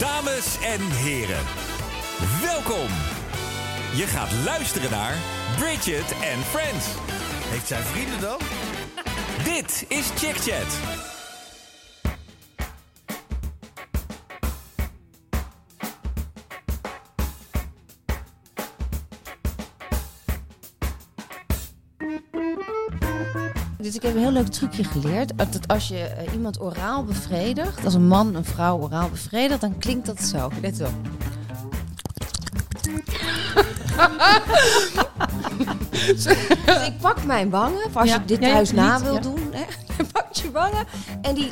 Dames en heren, welkom. Je gaat luisteren naar Bridget and Friends. Heeft zij vrienden dan? Dit is Chick Chat. Ik heb een heel leuk trucje geleerd. Dat als je eh, iemand oraal bevredigt, als een man een vrouw oraal bevredigt, dan klinkt dat zo. Let op. dus ik pak mijn wangen, of als Ja, je dit ja, thuis na wil ja. doen, hè, je pakt je wangen en die,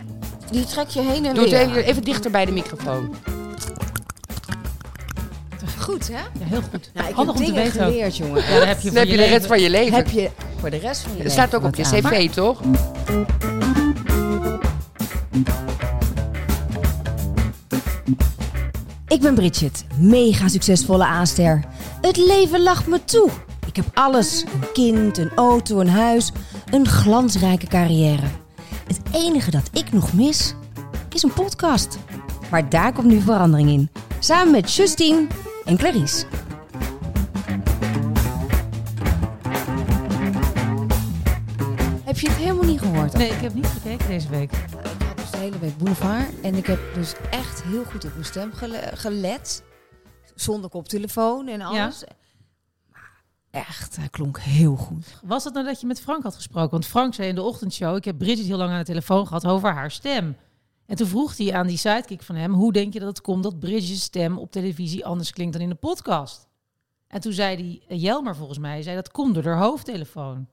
die trek je heen en Doe het weer. even, even dichter bij de microfoon. Goed, hè? Ja, heel goed. Nou, ik Handig heb om te dingen weten ook. geleerd, jongen. Ja, dan heb je, Dan heb je de rest van je leven. Heb je voor de rest van je Het staat ook op je aan. cv, toch? Ik ben Bridget, mega succesvolle aanster. Het leven lacht me toe. Ik heb alles: een kind, een auto, een huis, een glansrijke carrière. Het enige dat ik nog mis is een podcast. Maar daar komt nu verandering in. Samen met Justine en Clarice. Heb je het helemaal niet gehoord? Nee, ik heb niet gekeken deze week. Ik had dus de hele week boulevard en ik heb dus echt heel goed op mijn stem gele- gelet. Zonder koptelefoon en alles. Maar echt, hij klonk heel goed. Was het nou dat je met Frank had gesproken? Want Frank zei in de ochtendshow... ik heb Bridget heel lang aan de telefoon gehad over haar stem. En toen vroeg hij aan die sidekick van hem... hoe denk je dat het komt dat Bridget's stem op televisie anders klinkt dan in de podcast? En toen zei die eh, Jelmer volgens mij... zei dat komt door haar hoofdtelefoon.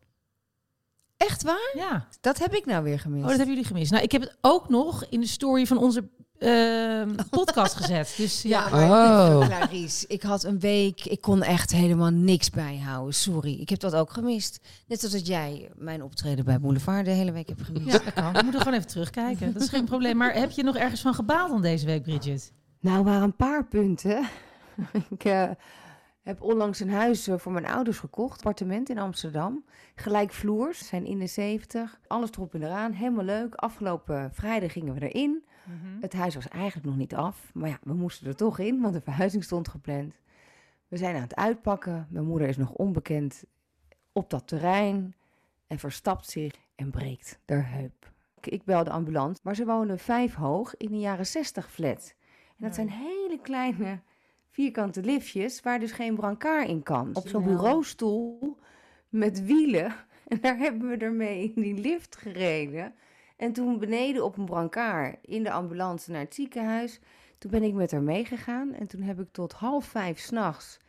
Echt waar? Ja, Dat heb ik nou weer gemist. oh, dat hebben jullie gemist. Nou, ik heb het ook nog in de story van onze ehm, podcast gezet. Dus ja, Oh. Clarice, ik had een week, ik kon echt helemaal niks bijhouden. Sorry, ik heb dat ook gemist. Net als dat jij mijn optreden bij Boulevard de hele week hebt gemist. Ja, dat kan. We moeten gewoon even terugkijken. Dat is geen probleem. Maar heb je nog ergens van gebaald dan deze week, Bridget? Nou, maar een paar punten. ik eh, heb onlangs een huis eh, voor mijn ouders gekocht. Appartement in Amsterdam. Gelijkvloers, zijn in de 70. Alles erop en eraan. Helemaal leuk. Afgelopen vrijdag gingen we erin. Het huis was eigenlijk nog niet af. Maar ja, we moesten er toch in, want de verhuizing stond gepland. We zijn aan het uitpakken. Mijn moeder is nog onbekend op dat terrein. En verstapt zich en breekt de heup. Ik- Ik bel de ambulance, maar ze wonen vijf hoog in een jaren 60 flat. En dat zijn hele kleine vierkante liftjes waar dus geen brancard in kan. Op zo'n bureaustoel met wielen. En daar hebben we ermee in die lift gereden. En toen beneden op een brancard in de ambulance naar het ziekenhuis. Toen ben ik met haar meegegaan. En toen heb ik tot half vijf s'nachts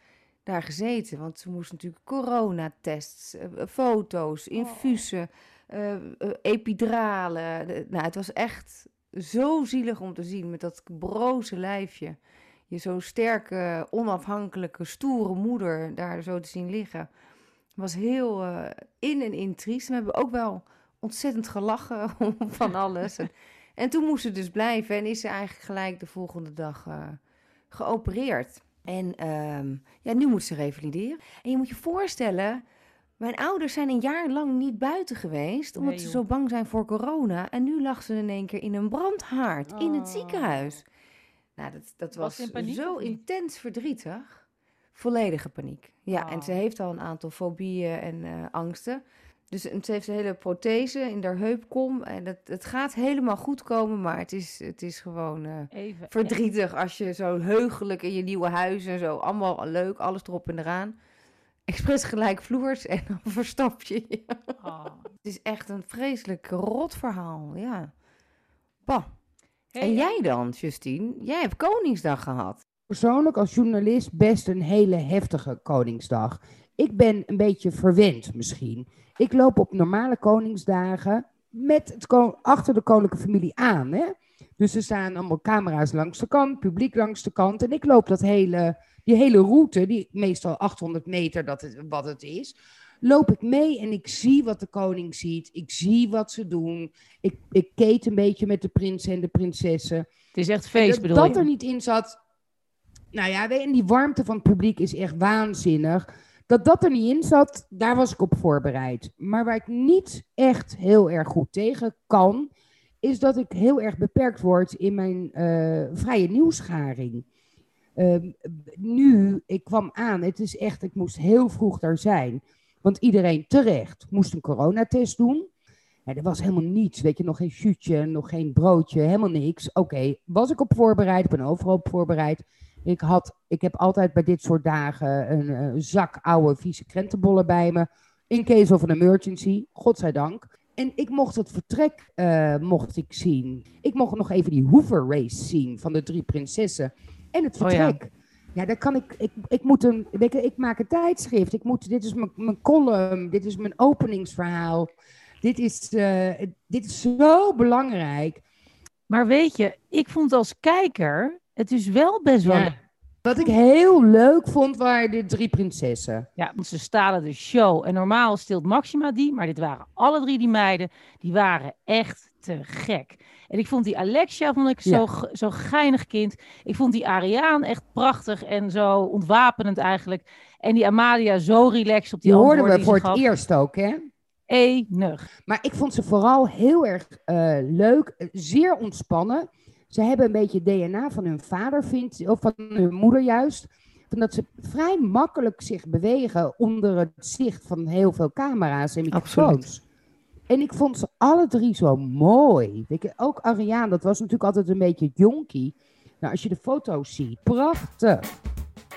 daar gezeten. Want ze moest natuurlijk coronatests, eh, eh, foto's, infusen, eh, eh, epiduralen. De- nou, het was echt zo zielig om te zien met dat broze lijfje. Je zo sterke, onafhankelijke, stoere moeder daar zo te zien liggen. Was heel eh, in en in triest. We hebben ook wel ontzettend gelachen om van alles. En, en toen moest ze dus blijven en is ze eigenlijk gelijk de volgende dag eh, geopereerd. En ehm, ja, nu moet ze revalideren. En je moet je voorstellen, mijn ouders zijn een jaar lang niet buiten geweest, omdat Nee, ze zo bang zijn voor corona. En nu lag ze in één keer in een brandhaard in het ziekenhuis. Nou, dat, dat Was in zo intens verdrietig. Volledige paniek. Ja, en ze heeft al een aantal fobieën en eh, angsten. Dus ze heeft een hele prothese in haar heupkom. En dat, het gaat helemaal goed komen, maar het is, het is gewoon eh, Even. verdrietig als je zo heugelijk in je nieuwe huis en zo. Allemaal leuk, alles erop en eraan. Expres gelijk vloers en dan verstap je je. Oh. Het is echt een vreselijk rot verhaal, ja. Bah. Hey, en jij dan, Justine? Jij hebt Koningsdag gehad. persoonlijk als journalist best een hele heftige Koningsdag. Ik ben een beetje verwend misschien. Ik loop op normale Koningsdagen met het ko- achter de koninklijke familie aan. Hè? Dus er staan allemaal camera's langs de kant, publiek langs de kant. En ik loop dat hele, die hele route, die meestal 800 meter dat het, wat het is, loop ik mee en ik zie wat de koning ziet. Ik zie wat ze doen. Ik, ik keet een beetje met de prinsen en de prinsessen. Het is echt feest, dat bedoel dat je? er niet in zat. Nou ja, en die warmte van het publiek is echt waanzinnig. Dat dat er niet in zat, daar was ik op voorbereid. Maar waar ik niet echt heel erg goed tegen kan, is dat ik heel erg beperkt word in mijn eh, vrije nieuwsgaring. Ehm, nu, ik kwam aan, het is echt, ik moest heel vroeg daar zijn. Want iedereen terecht moest een coronatest doen. Ja, er was helemaal niets, weet je, nog geen shootje, nog geen broodje, helemaal niks. Oké, was ik op voorbereid, ik ben overal op voorbereid. Ik, had, ik heb altijd bij dit soort dagen een, eh, zak oude vieze krentenbollen bij me. In case of an emergency, godzijdank. En ik mocht het vertrek uh, mocht ik zien. Ik mocht nog even die Hoover race zien van de drie prinsessen. En het vertrek. Oh ja. Ja, daar kan ik, ik, ik moet een, ik, ik maak een tijdschrift. Ik moet, dit is mijn, mijn column, dit is mijn openingsverhaal. Dit is, uh, dit is zo belangrijk. Maar weet je, ik vond als kijker, het is wel best wel ja. Wat ik heel leuk vond, waren de drie prinsessen. Ja, want ze stalen de show. En normaal stilt Maxima die, maar dit waren alle drie die meiden. Die waren echt te gek. En ik vond die Alexia vond ik zo, ja. zo geinig kind. Ik vond die Ariaan echt prachtig en zo ontwapenend eigenlijk. En die Amalia zo relaxed op die Die hoorden we voor het gaf. eerst ook, hè? Enig. Maar ik vond ze vooral heel erg eh, leuk, eh, zeer ontspannen. Ze hebben een beetje DNA van hun vader, vindt, of van hun moeder juist. Van dat ze vrij makkelijk zich bewegen onder het zicht van heel veel camera's en microfoons. En ik vond ze alle drie zo mooi. Weet je, ook Ariane, dat was natuurlijk altijd een beetje jonkie. Nou, als je de foto's ziet, prachtig.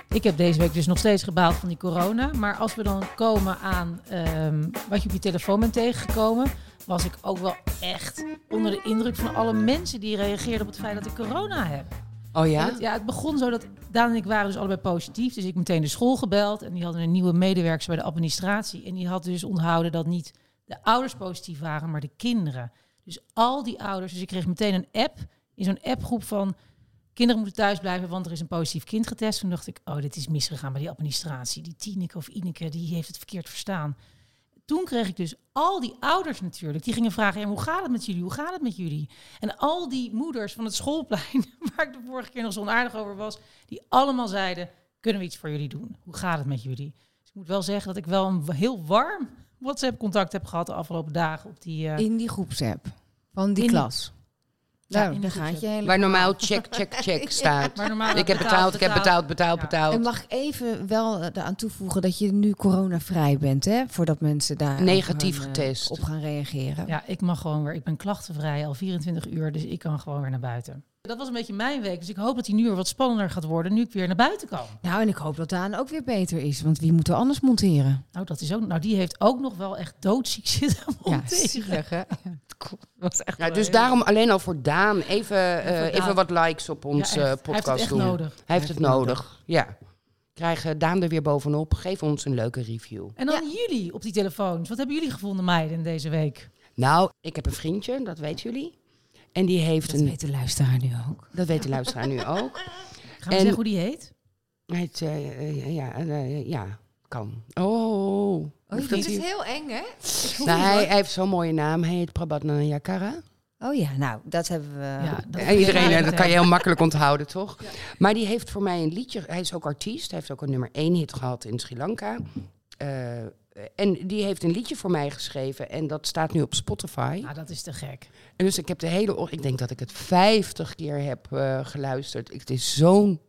Ik heb deze week dus nog steeds gebaald van die corona. Maar als we dan komen aan ehm, wat je op je telefoon bent tegengekomen, was ik ook wel echt onder de indruk van alle mensen die reageerden op het feit dat ik corona heb. Oh ja? het, ja, het begon zo dat Daan en ik waren dus allebei positief. Dus ik meteen de school gebeld. En die hadden een nieuwe medewerker bij de administratie. En die had dus onthouden dat niet de ouders positief waren, maar de kinderen. Dus al die ouders. Dus ik kreeg meteen een app. In zo'n appgroep van kinderen moeten thuis blijven, want er is een positief kind getest. Toen dacht ik, oh, dit is misgegaan bij die administratie. Die Tineke of Ineke, die heeft het verkeerd verstaan. Toen kreeg ik dus al die ouders natuurlijk. Die gingen vragen, ja, hoe gaat het met jullie? Hoe gaat het met jullie? En al die moeders van het schoolplein, waar ik de vorige keer nog zo onaardig over was, die allemaal zeiden, kunnen we iets voor jullie doen? Hoe gaat het met jullie? Dus ik moet wel zeggen dat ik wel een heel warm WhatsApp-contact heb gehad de afgelopen dagen op die... eh, In die groepsapp van die In- klas. Ja, Nou, in daar de gaat je. Waar normaal check, check, check staat. maar normaal Ik heb betaald, ik heb betaald, betaald, Ja. betaald. En mag ik even wel eh, eraan toevoegen dat je nu coronavrij bent, hè? Voordat mensen daar Negatief op gaan, eh, getest. op gaan reageren. Ja, ik mag gewoon weer. Ik ben klachtenvrij al 24 uur, dus ik kan gewoon weer naar buiten. Dat was een beetje mijn week, dus ik hoop dat die nu weer wat spannender gaat worden, nu ik weer naar buiten kan. Nou, en ik hoop dat Daan ook weer beter is, want wie moet er anders monteren? Nou, dat is ook. Nou, die heeft ook nog wel echt doodziek zitten. Ja, monteren. zielig, hè? was echt Ja, dus heel- daarom alleen al voor Daan even, eh, voor even Daan. wat likes op Ja, onze echt. podcast Hij heeft het echt doen. nodig. Hij heeft het nodig. Ja. Krijgen Daan er weer bovenop. Geef ons een leuke review. En dan jullie op die telefoons. Wat hebben jullie gevonden, meiden, deze week? Nou, ik heb een vriendje, dat weten jullie. En die heeft Dat een. weet de luisteraar nu ook. Dat weet de luisteraar nu ook. Gaan we En- zeggen hoe die heet? Hij heet, eh, eh, ja, eh, ja, kan. Oh. Oh, Hoeft dit dat is heel eng, hè? Nou, hij, hij heeft zo'n mooie naam. Hij heet Prabhat Nayakara. Oh ja, nou, dat hebben we... Ja, dat En iedereen, Ja, dat kan je heel makkelijk onthouden, toch? Maar die heeft voor mij een liedje. Hij is ook artiest. Hij heeft ook een nummer één hit gehad in Sri Lanka. En die heeft een liedje voor mij geschreven. En dat staat nu op Spotify. Nou, dat is te gek. En dus ik heb de hele. oor- Ik denk dat ik het 50 keer heb eh, geluisterd. Ik- Het is zo'n.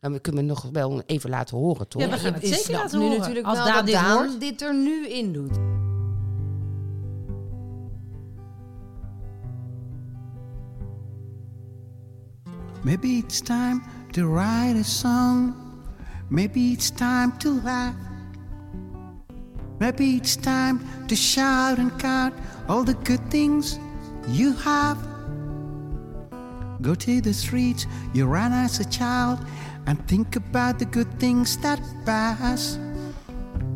Nou, we kunnen het nog wel even laten horen, toch? Ja, we gaan het zeker laten nu horen. natuurlijk Als wel Daan dat dit hoort. dit er nu in doet. Maybe it's time to write a song. Maybe it's time to laugh. Maybe it's time to shout and count all the good things you have. Go to the streets you ran as a child and think about the good things that pass.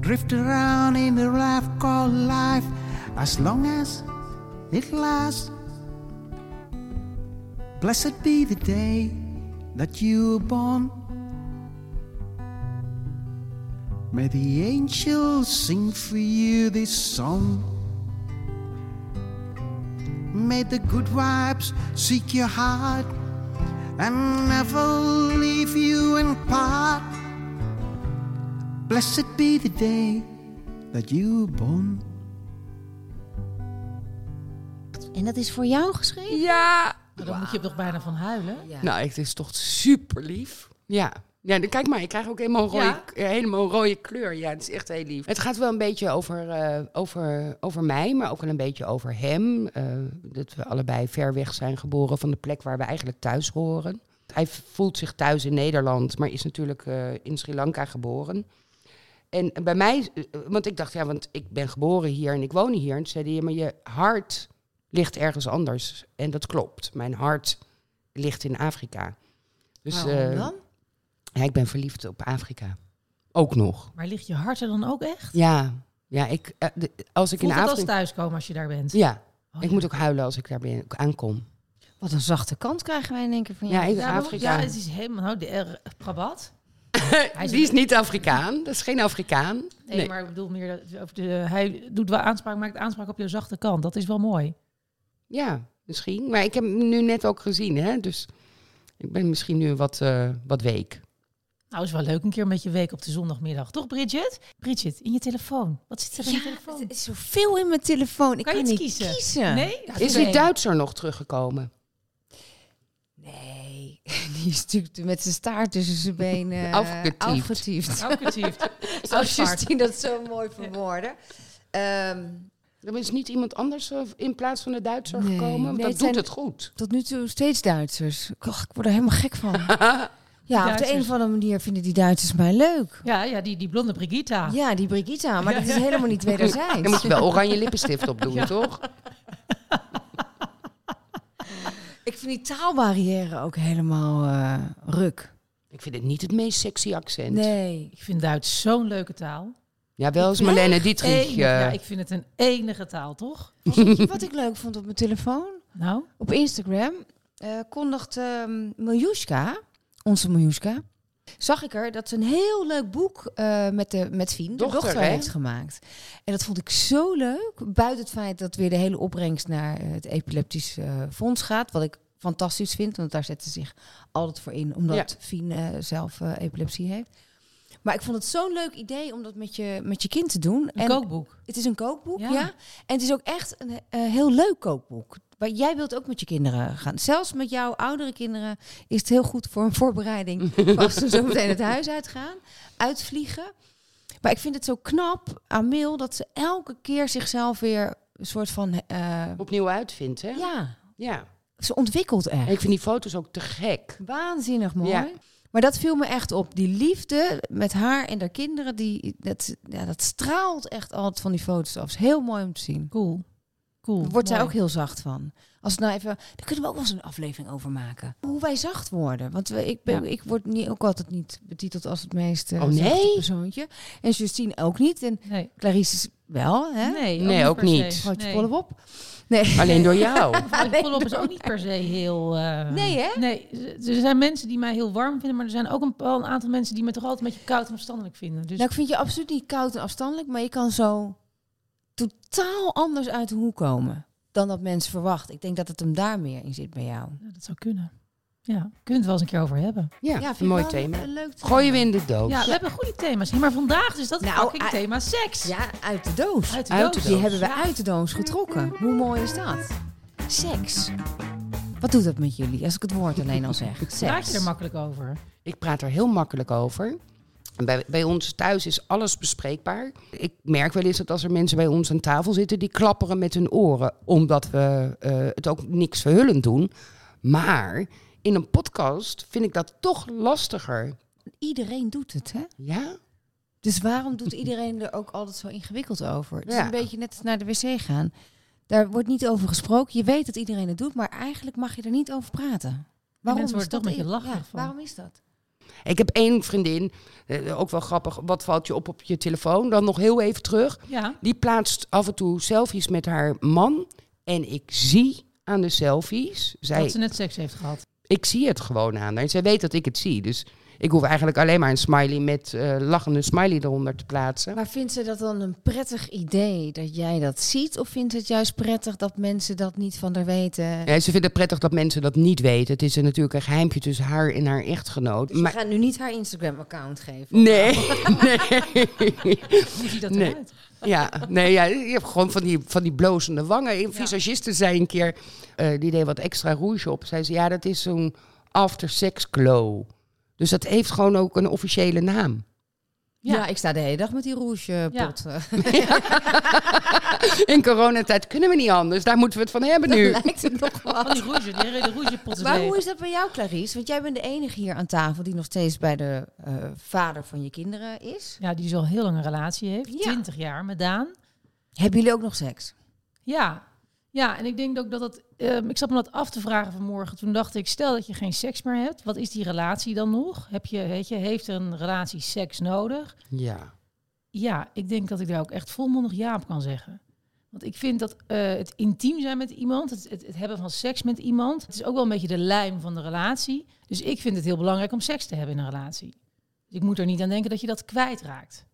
Drift around in the life called life as long as it lasts. Blessed be the day that you were born. May the angels sing for you this song. May the good vibes seek your heart and never leave you in part. Blessed be the day that you were born. En dat is voor jou geschreven? Ja. Maar dan moet je toch bijna van huilen. Ja. Nou, het is toch super lief. Ja. Ja, dan- kijk maar, ik krijg ook helemaal een rode, Ja? helemaal een rode kleur. Ja, het is echt heel lief. Het gaat wel een beetje over, eh, over, over mij, maar ook wel een beetje over hem. Eh, dat we allebei ver weg zijn geboren van de plek waar we eigenlijk thuis horen. Hij voelt zich thuis in Nederland, maar is natuurlijk eh, in Sri Lanka geboren. En bij mij, want ik dacht, ja, want ik ben geboren hier en ik woon hier. En toen zei hij, maar je hart ligt ergens anders. En dat klopt. Mijn hart ligt in Afrika. Dus Waarom eh, dan? Ja, ik ben verliefd op Afrika. Ook nog. Maar ligt je hart er dan ook echt? Ja, ja ik, eh, de- als ik Voelt in het als Afrika... thuiskomen als je daar bent? Ja, Oh, ik ja. moet ook huilen als ik daar ben, aankom. Wat een zachte kant krijgen wij in één keer van Ja, jou. ik- Ja, maar- Afrika. Ja, het is helemaal... Nou, de Prabat? is Die is niet Afrikaan. Dat is geen Afrikaan. Nee, Nee. maar ik bedoel meer... dat- Of de, hij doet wel aanspraak, maakt aanspraak op je zachte kant. Dat is wel mooi. Ja, misschien. Maar ik heb hem nu net ook gezien, hè. Dus ik ben misschien nu wat, eh, wat week. Nou, is wel leuk een keer met je week op de zondagmiddag. Toch, Bridget? Bridget, in je telefoon. Wat zit er in je telefoon? het is zoveel in mijn telefoon. Ik Kan kan, je niet kiezen? kiezen. Nee? Is die Duitser nog teruggekomen? Nee, die is natuurlijk met zijn staart tussen zijn benen. Afgetiefd. afgetiefd. Afgetiefd. Zoals. Justine dat zo mooi verwoordde. Ehm, Er is niet iemand anders eh, in plaats van de Duitser Nee, gekomen? Nee, dat het doet het goed. tot nu toe steeds Duitsers. Och, ik word er helemaal gek van. Ja, op de een of andere manier vinden die Duitsers mij leuk. Ja, ja die, die blonde Brigitta. Ja, die Brigitta, maar dat is helemaal niet wederzijds. Dan moet je wel oranje lippenstift op doen, toch? Ik vind die taalbarrière ook helemaal eh, ruk. Ik vind het niet het meest sexy accent. Nee. Ik vind Duits zo'n leuke taal. Ja, wel eens Marlene Dietrich. Eh, ja, ik vind het een enige taal, toch? Wat ik leuk vond op mijn telefoon? Nou, Op Instagram eh kondigt ehm Miljuska, onze Miljuska, zag ik er dat ze een heel leuk boek eh, met, de, met Fien, de Dochter, hè? heeft gemaakt. En dat vond ik zo leuk. Buiten het feit dat weer de hele opbrengst naar eh, het epileptisch eh, fonds gaat. Wat ik fantastisch vind, want daar zetten ze zich altijd voor in. Omdat Ja. Fien zelf epilepsie heeft. Maar ik vond het zo'n leuk idee om dat met je, met je kind te doen. een kookboek. Het is een kookboek, Ja. ja. En het is ook echt een heel leuk kookboek. Maar jij wilt ook met je kinderen gaan. Zelfs met jouw oudere kinderen is het heel goed voor een voorbereiding. voor als ze zo meteen het huis uitgaan, uitvliegen. Maar ik vind het zo knap aan Mail dat ze elke keer zichzelf weer een soort van... eh, opnieuw uitvindt, hè? ja, Ja. ze ontwikkelt En echt. ik vind die foto's ook te gek. Waanzinnig mooi. Ja. Maar dat viel me echt op. Die liefde met haar en haar kinderen, die, dat, ja, dat straalt echt altijd van die foto's af. Is heel mooi om te zien. Cool. Cool. Wordt zij ook heel zacht van. Als het nou even, daar kunnen we ook wel eens een aflevering over maken. Hoe wij zacht worden. Want we, ik, ben, Ja. ik word niet, ook altijd niet betiteld als het meest eh, Oh, nee? zachte persoontje. En Justine ook niet. En Nee. Clarice is wel, hè? Nee, Nee, ook niet. Grootje Nee. volle op. Nee. Alleen door jou. Alleen Volop is ook niet per se heel... eh, Nee, hè? Nee, er zijn mensen die mij heel warm vinden, maar er zijn ook een, wel een aantal mensen die me toch altijd een beetje koud en afstandelijk vinden. Dus Nou, ik vind je absoluut niet koud en afstandelijk, maar je kan zo totaal anders uit de hoek komen dan dat mensen verwachten. Ik denk dat het hem daar meer in zit bij jou. ja, dat zou kunnen. Ja, kunnen we het wel eens een keer over hebben. Ja, vind een mooi thema. Een leuk Gooien we in de doos. Ja, we hebben goede thema's. hier, maar vandaag is dat Nou, fucking thema seks. Ja, uit de doos. Uit de Uit doos. Die hebben we uit de doos getrokken. Hoe mooi is dat? Seks. Wat doet dat met jullie als ik het woord alleen al zeg? Praat je er makkelijk over? Ik praat er heel makkelijk over. Bij, bij ons thuis is alles bespreekbaar. Ik merk wel eens dat als er mensen bij ons aan tafel zitten, die klapperen met hun oren, omdat we eh, het ook niks verhullend doen. Maar in een podcast vind ik dat toch lastiger. Iedereen doet het, hè? Ja? Dus waarom doet iedereen er ook altijd zo ingewikkeld over? Het is Ja. een beetje net als naar de wc gaan. Daar wordt niet over gesproken. Je weet dat iedereen het doet, maar eigenlijk mag je er niet over praten. Waarom is worden toch dat met je in- lachen Ja, waarom is dat? Ik heb één vriendin, eh, ook wel grappig, wat valt je op op je telefoon? Dan nog heel even terug. Ja. Die plaatst af en toe selfies met haar man. En ik zie aan de selfies, zij, Dat ze net seks heeft gehad. ik zie het gewoon aan haar. En zij weet dat ik het zie. Dus Ik hoef eigenlijk alleen maar een smiley met eh, lachende smiley eronder te plaatsen. Maar vindt ze dat dan een prettig idee dat jij dat ziet? Of vindt het juist prettig dat mensen dat niet van haar weten? Ja, ze vindt het prettig dat mensen dat niet weten. Het is er natuurlijk een geheimpje tussen haar en haar echtgenoot. Dus je Maar gaat nu niet haar Instagram-account geven? nee, nee. Hoe ziet dat Nee. eruit? Ja, nee, ja, je hebt gewoon van die, van die blozende wangen. Een visagiste zei een keer, eh, die deed wat extra rouge op. Zei ze, ja, dat is zo'n after-sex glow. Dus dat heeft gewoon ook een officiële naam. Ja. ik sta de hele dag met die rouge-pot. In coronatijd kunnen we niet anders. Daar moeten we het van hebben nu. lijkt het nog wel. Die rouge, die rougepotten Maar hoe is dat bij jou, Clarice? Want jij bent de enige hier aan tafel die nog steeds bij de eh, vader van je kinderen is. Ja, die dus al heel lang een relatie heeft. Ja. 20 jaar met Daan. Hebben jullie ook nog seks? Ja. Ja, en ik denk ook dat het... ehm, ik zat me dat af te vragen vanmorgen. Toen dacht ik, stel dat je geen seks meer hebt. Wat is die relatie dan nog? Heb je, weet je, heeft een relatie seks nodig? Ja. Ja, ik denk dat ik daar ook echt volmondig ja op kan zeggen. Want ik vind dat eh, het intiem zijn met iemand, het, het, het hebben van seks met iemand, het is ook wel een beetje de lijm van de relatie. Dus ik vind het heel belangrijk om seks te hebben in een relatie. Dus ik moet er niet aan denken dat je dat kwijtraakt.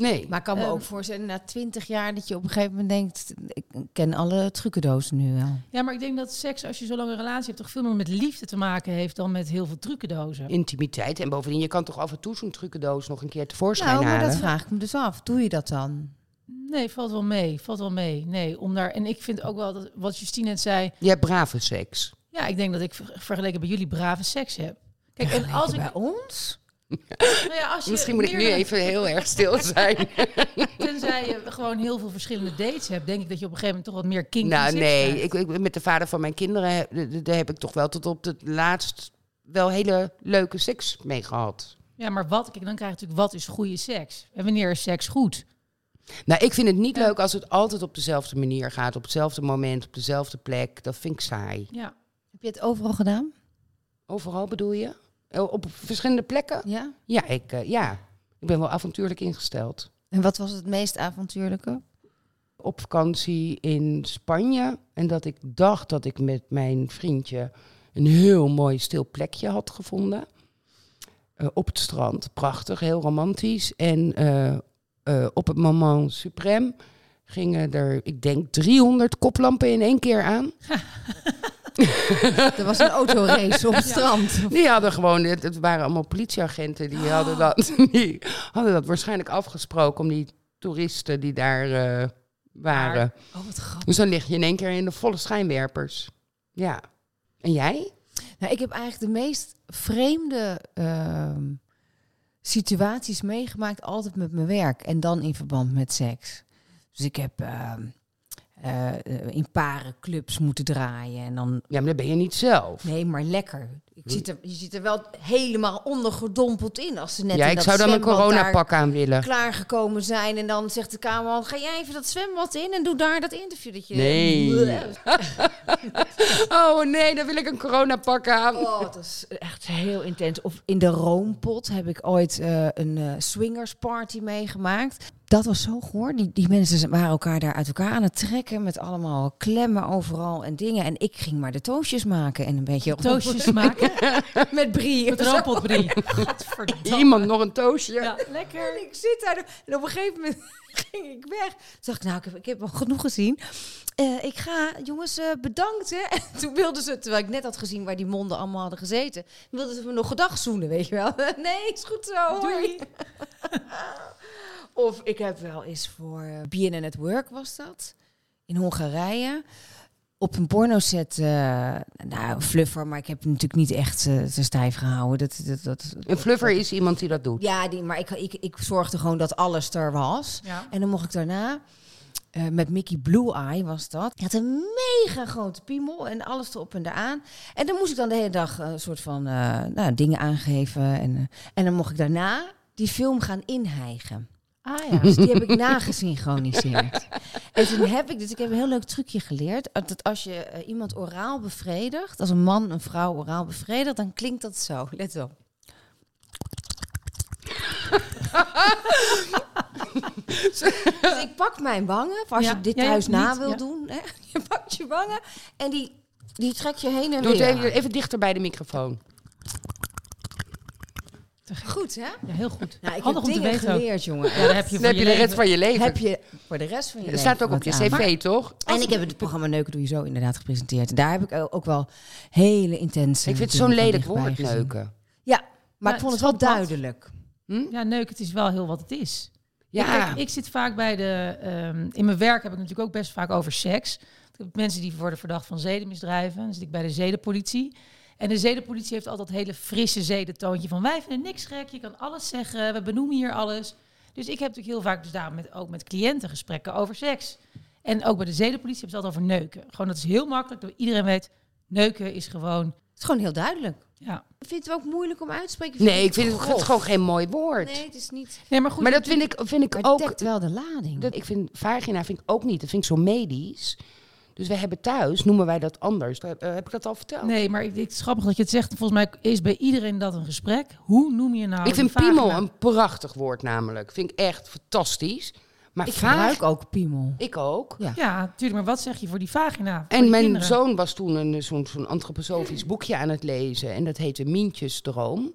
Nee. Maar ik kan me Ehm, ook voorstellen, na twintig jaar, dat je op een gegeven moment denkt, ik ken alle trucendozen nu wel. Ja, maar ik denk dat seks, als je zo lang een relatie hebt, toch veel meer met liefde te maken heeft dan met heel veel trucendozen. Intimiteit. En bovendien, je kan toch af en toe zo'n trucendoos nog een keer tevoorschijn Nou, maar halen. dat vraag ik me dus af. Doe je dat dan? Nee, valt wel mee. Valt wel mee. Nee, om daar. En ik vind ook wel dat wat Justine net zei. Je hebt brave seks. Ja, ik denk dat ik ver- vergeleken bij jullie brave seks heb. Kijk, en als ik bij ons? Nou ja, als je Misschien moet ik nu even heel erg stil zijn. Tenzij je gewoon heel veel verschillende dates hebt, denk ik dat je op een gegeven moment toch wat meer kink in nou, nee. Ik, ik, met de vader van mijn kinderen, heb- daar ik toch wel tot op het laatst wel hele leuke seks mee gehad. Ja, maar wat? Kijk, dan krijg je natuurlijk wat is goede seks? En wanneer is seks goed? Nou, ik vind het niet Ja. leuk als het altijd op dezelfde manier gaat. Op hetzelfde moment, op dezelfde plek. Dat vind ik saai. Ja. Heb je het overal gedaan? Overal bedoel je? Oh, Op verschillende plekken? Ja. Ja, ik, eh, ja. ik ben wel avontuurlijk ingesteld. En wat was het meest avontuurlijke? Op vakantie in Spanje. En dat ik dacht dat ik met mijn vriendje een heel mooi stil plekje had gevonden. Eh, op het strand. Prachtig, heel romantisch. En eh, eh, op het moment suprême gingen er, ik denk, 300 koplampen in één keer aan. Er was een autorace op het strand. Die hadden gewoon, het, het waren allemaal politieagenten, die, hadden dat, die hadden dat waarschijnlijk afgesproken om die toeristen die daar eh, waren. Oh, wat grappig. Dus dan lig je in één keer in de volle schijnwerpers. Ja. En jij? Nou, ik heb eigenlijk de meest vreemde ehm, situaties meegemaakt, altijd met mijn werk. En dan in verband met seks. Dus ik heb ehm, eh, in parenclubs moeten draaien. En dan, Ja, maar dat ben je niet zelf. nee, maar lekker. Ik zit er, je zit er wel helemaal ondergedompeld in. Als ze net ja, in ik dat zou dan een coronapak aan willen. klaargekomen zijn. En dan zegt de kamerman, ga jij even dat zwembad in en doe daar dat interview. Dat je, Nee. Oh nee, dan wil ik een coronapak aan. Oh, dat is echt heel intens. Of in de Roompot heb ik ooit eh, een eh swingersparty meegemaakt. Dat was zo goor. Die, die mensen waren elkaar daar uit elkaar aan het trekken met allemaal klemmen overal en dingen. En ik ging maar de toastjes maken en een beetje Toastjes maken met brie. met. Godverdamme. Iemand nog een toastje? Ja, lekker. En ik zit daar en op een gegeven moment ging ik weg. Toen dacht ik, nou, ik heb, ik heb al genoeg gezien. Eh, ik ga, jongens, eh, bedankt. Hè. En toen wilden ze, terwijl ik net had gezien waar die monden allemaal hadden gezeten, wilden ze me nog gedag zoenen, weet je wel. nee, is goed zo, hoi. Of ik heb wel eens voor uh, BNN at Work was dat, in Hongarije. Op een pornoset, uh, nou, een fluffer, maar ik heb natuurlijk niet echt uh, te stijf gehouden. Dat, dat, dat, Een fluffer is iemand die dat doet. ja, die, maar ik, ik, ik zorgde gewoon dat alles er was. Ja. En dan mocht ik daarna, uh, met Mickey Blue Eye was dat. Hij had een mega grote piemel en alles erop en eraan. En dan moest ik dan de hele dag een soort van uh, nou, dingen aangeven. En, uh, en dan mocht ik daarna die film gaan inhijgen. Ah ja. Dus die heb ik nagesynchroniseerd. en toen heb ik, dus ik heb een heel leuk trucje geleerd. Dat als je uh, iemand oraal bevredigt, als een man een vrouw oraal bevredigt, dan klinkt dat zo. Let op. dus ik pak mijn wangen, als Ja, je dit ja, thuis na niet, wil ja. doen. Hè? Je pakt je wangen en die, die trek je heen en Doe het weer. even, even dichter bij de microfoon. Goed, hè? Ja, heel goed. Nou, ik Handig heb om te weten ook. geleerd, jongen. Ja, daar heb je Dan voor heb je je de rest leven. van je leven. heb je voor de rest van je Het leven staat ook op je cv, toch? En ik heb het programma Neuken Doe Je Zo inderdaad gepresenteerd. En daar heb ik ook wel hele intense Ik vind het zo'n lelijk woord, neuken. Ja, maar ik vond het wel duidelijk. Hm? Ja, neuk, het is wel heel wat het is. Ja, Kijk, ik zit vaak bij de. ehm, in mijn werk heb ik natuurlijk ook best vaak over seks. Ik heb mensen die worden verdacht van zedenmisdrijven. Dan zit ik bij de zedenpolitie. En de zedenpolitie heeft altijd dat hele frisse zedentoontje van wij vinden niks gek, je kan alles zeggen, we benoemen hier alles. Dus ik heb natuurlijk heel vaak dus daarom met, ook met cliënten gesprekken over seks. En ook bij de zedenpolitie hebben ze het altijd over neuken. Gewoon dat is heel makkelijk, dat iedereen weet, neuken is gewoon, Het is gewoon heel duidelijk. ja. Vind je het ook moeilijk om uit te spreken? nee, ik vind het, het gewoon geen mooi woord. Nee, het is niet... Nee, maar goed. maar dat vind ik, vind ik Maar ook... het wel de lading. Dat, ik vind vagina vind ik ook niet. Dat vind ik zo medisch. Dus we hebben thuis, noemen wij dat anders. Eh, heb ik dat al verteld? Nee, maar ik, het is grappig dat je het zegt. Volgens mij is bij iedereen dat een gesprek. Hoe noem je nou ik vind piemel een prachtig woord namelijk. Vind ik echt fantastisch. Maar ik gebruik ook piemel. Ik ook. Ja. Ja, natuurlijk. Maar wat zeg je voor die vagina? Voor En mijn kinderen? zoon was toen een, zo'n, zo'n antroposofisch boekje aan het lezen. En dat heette Mientjesdroom.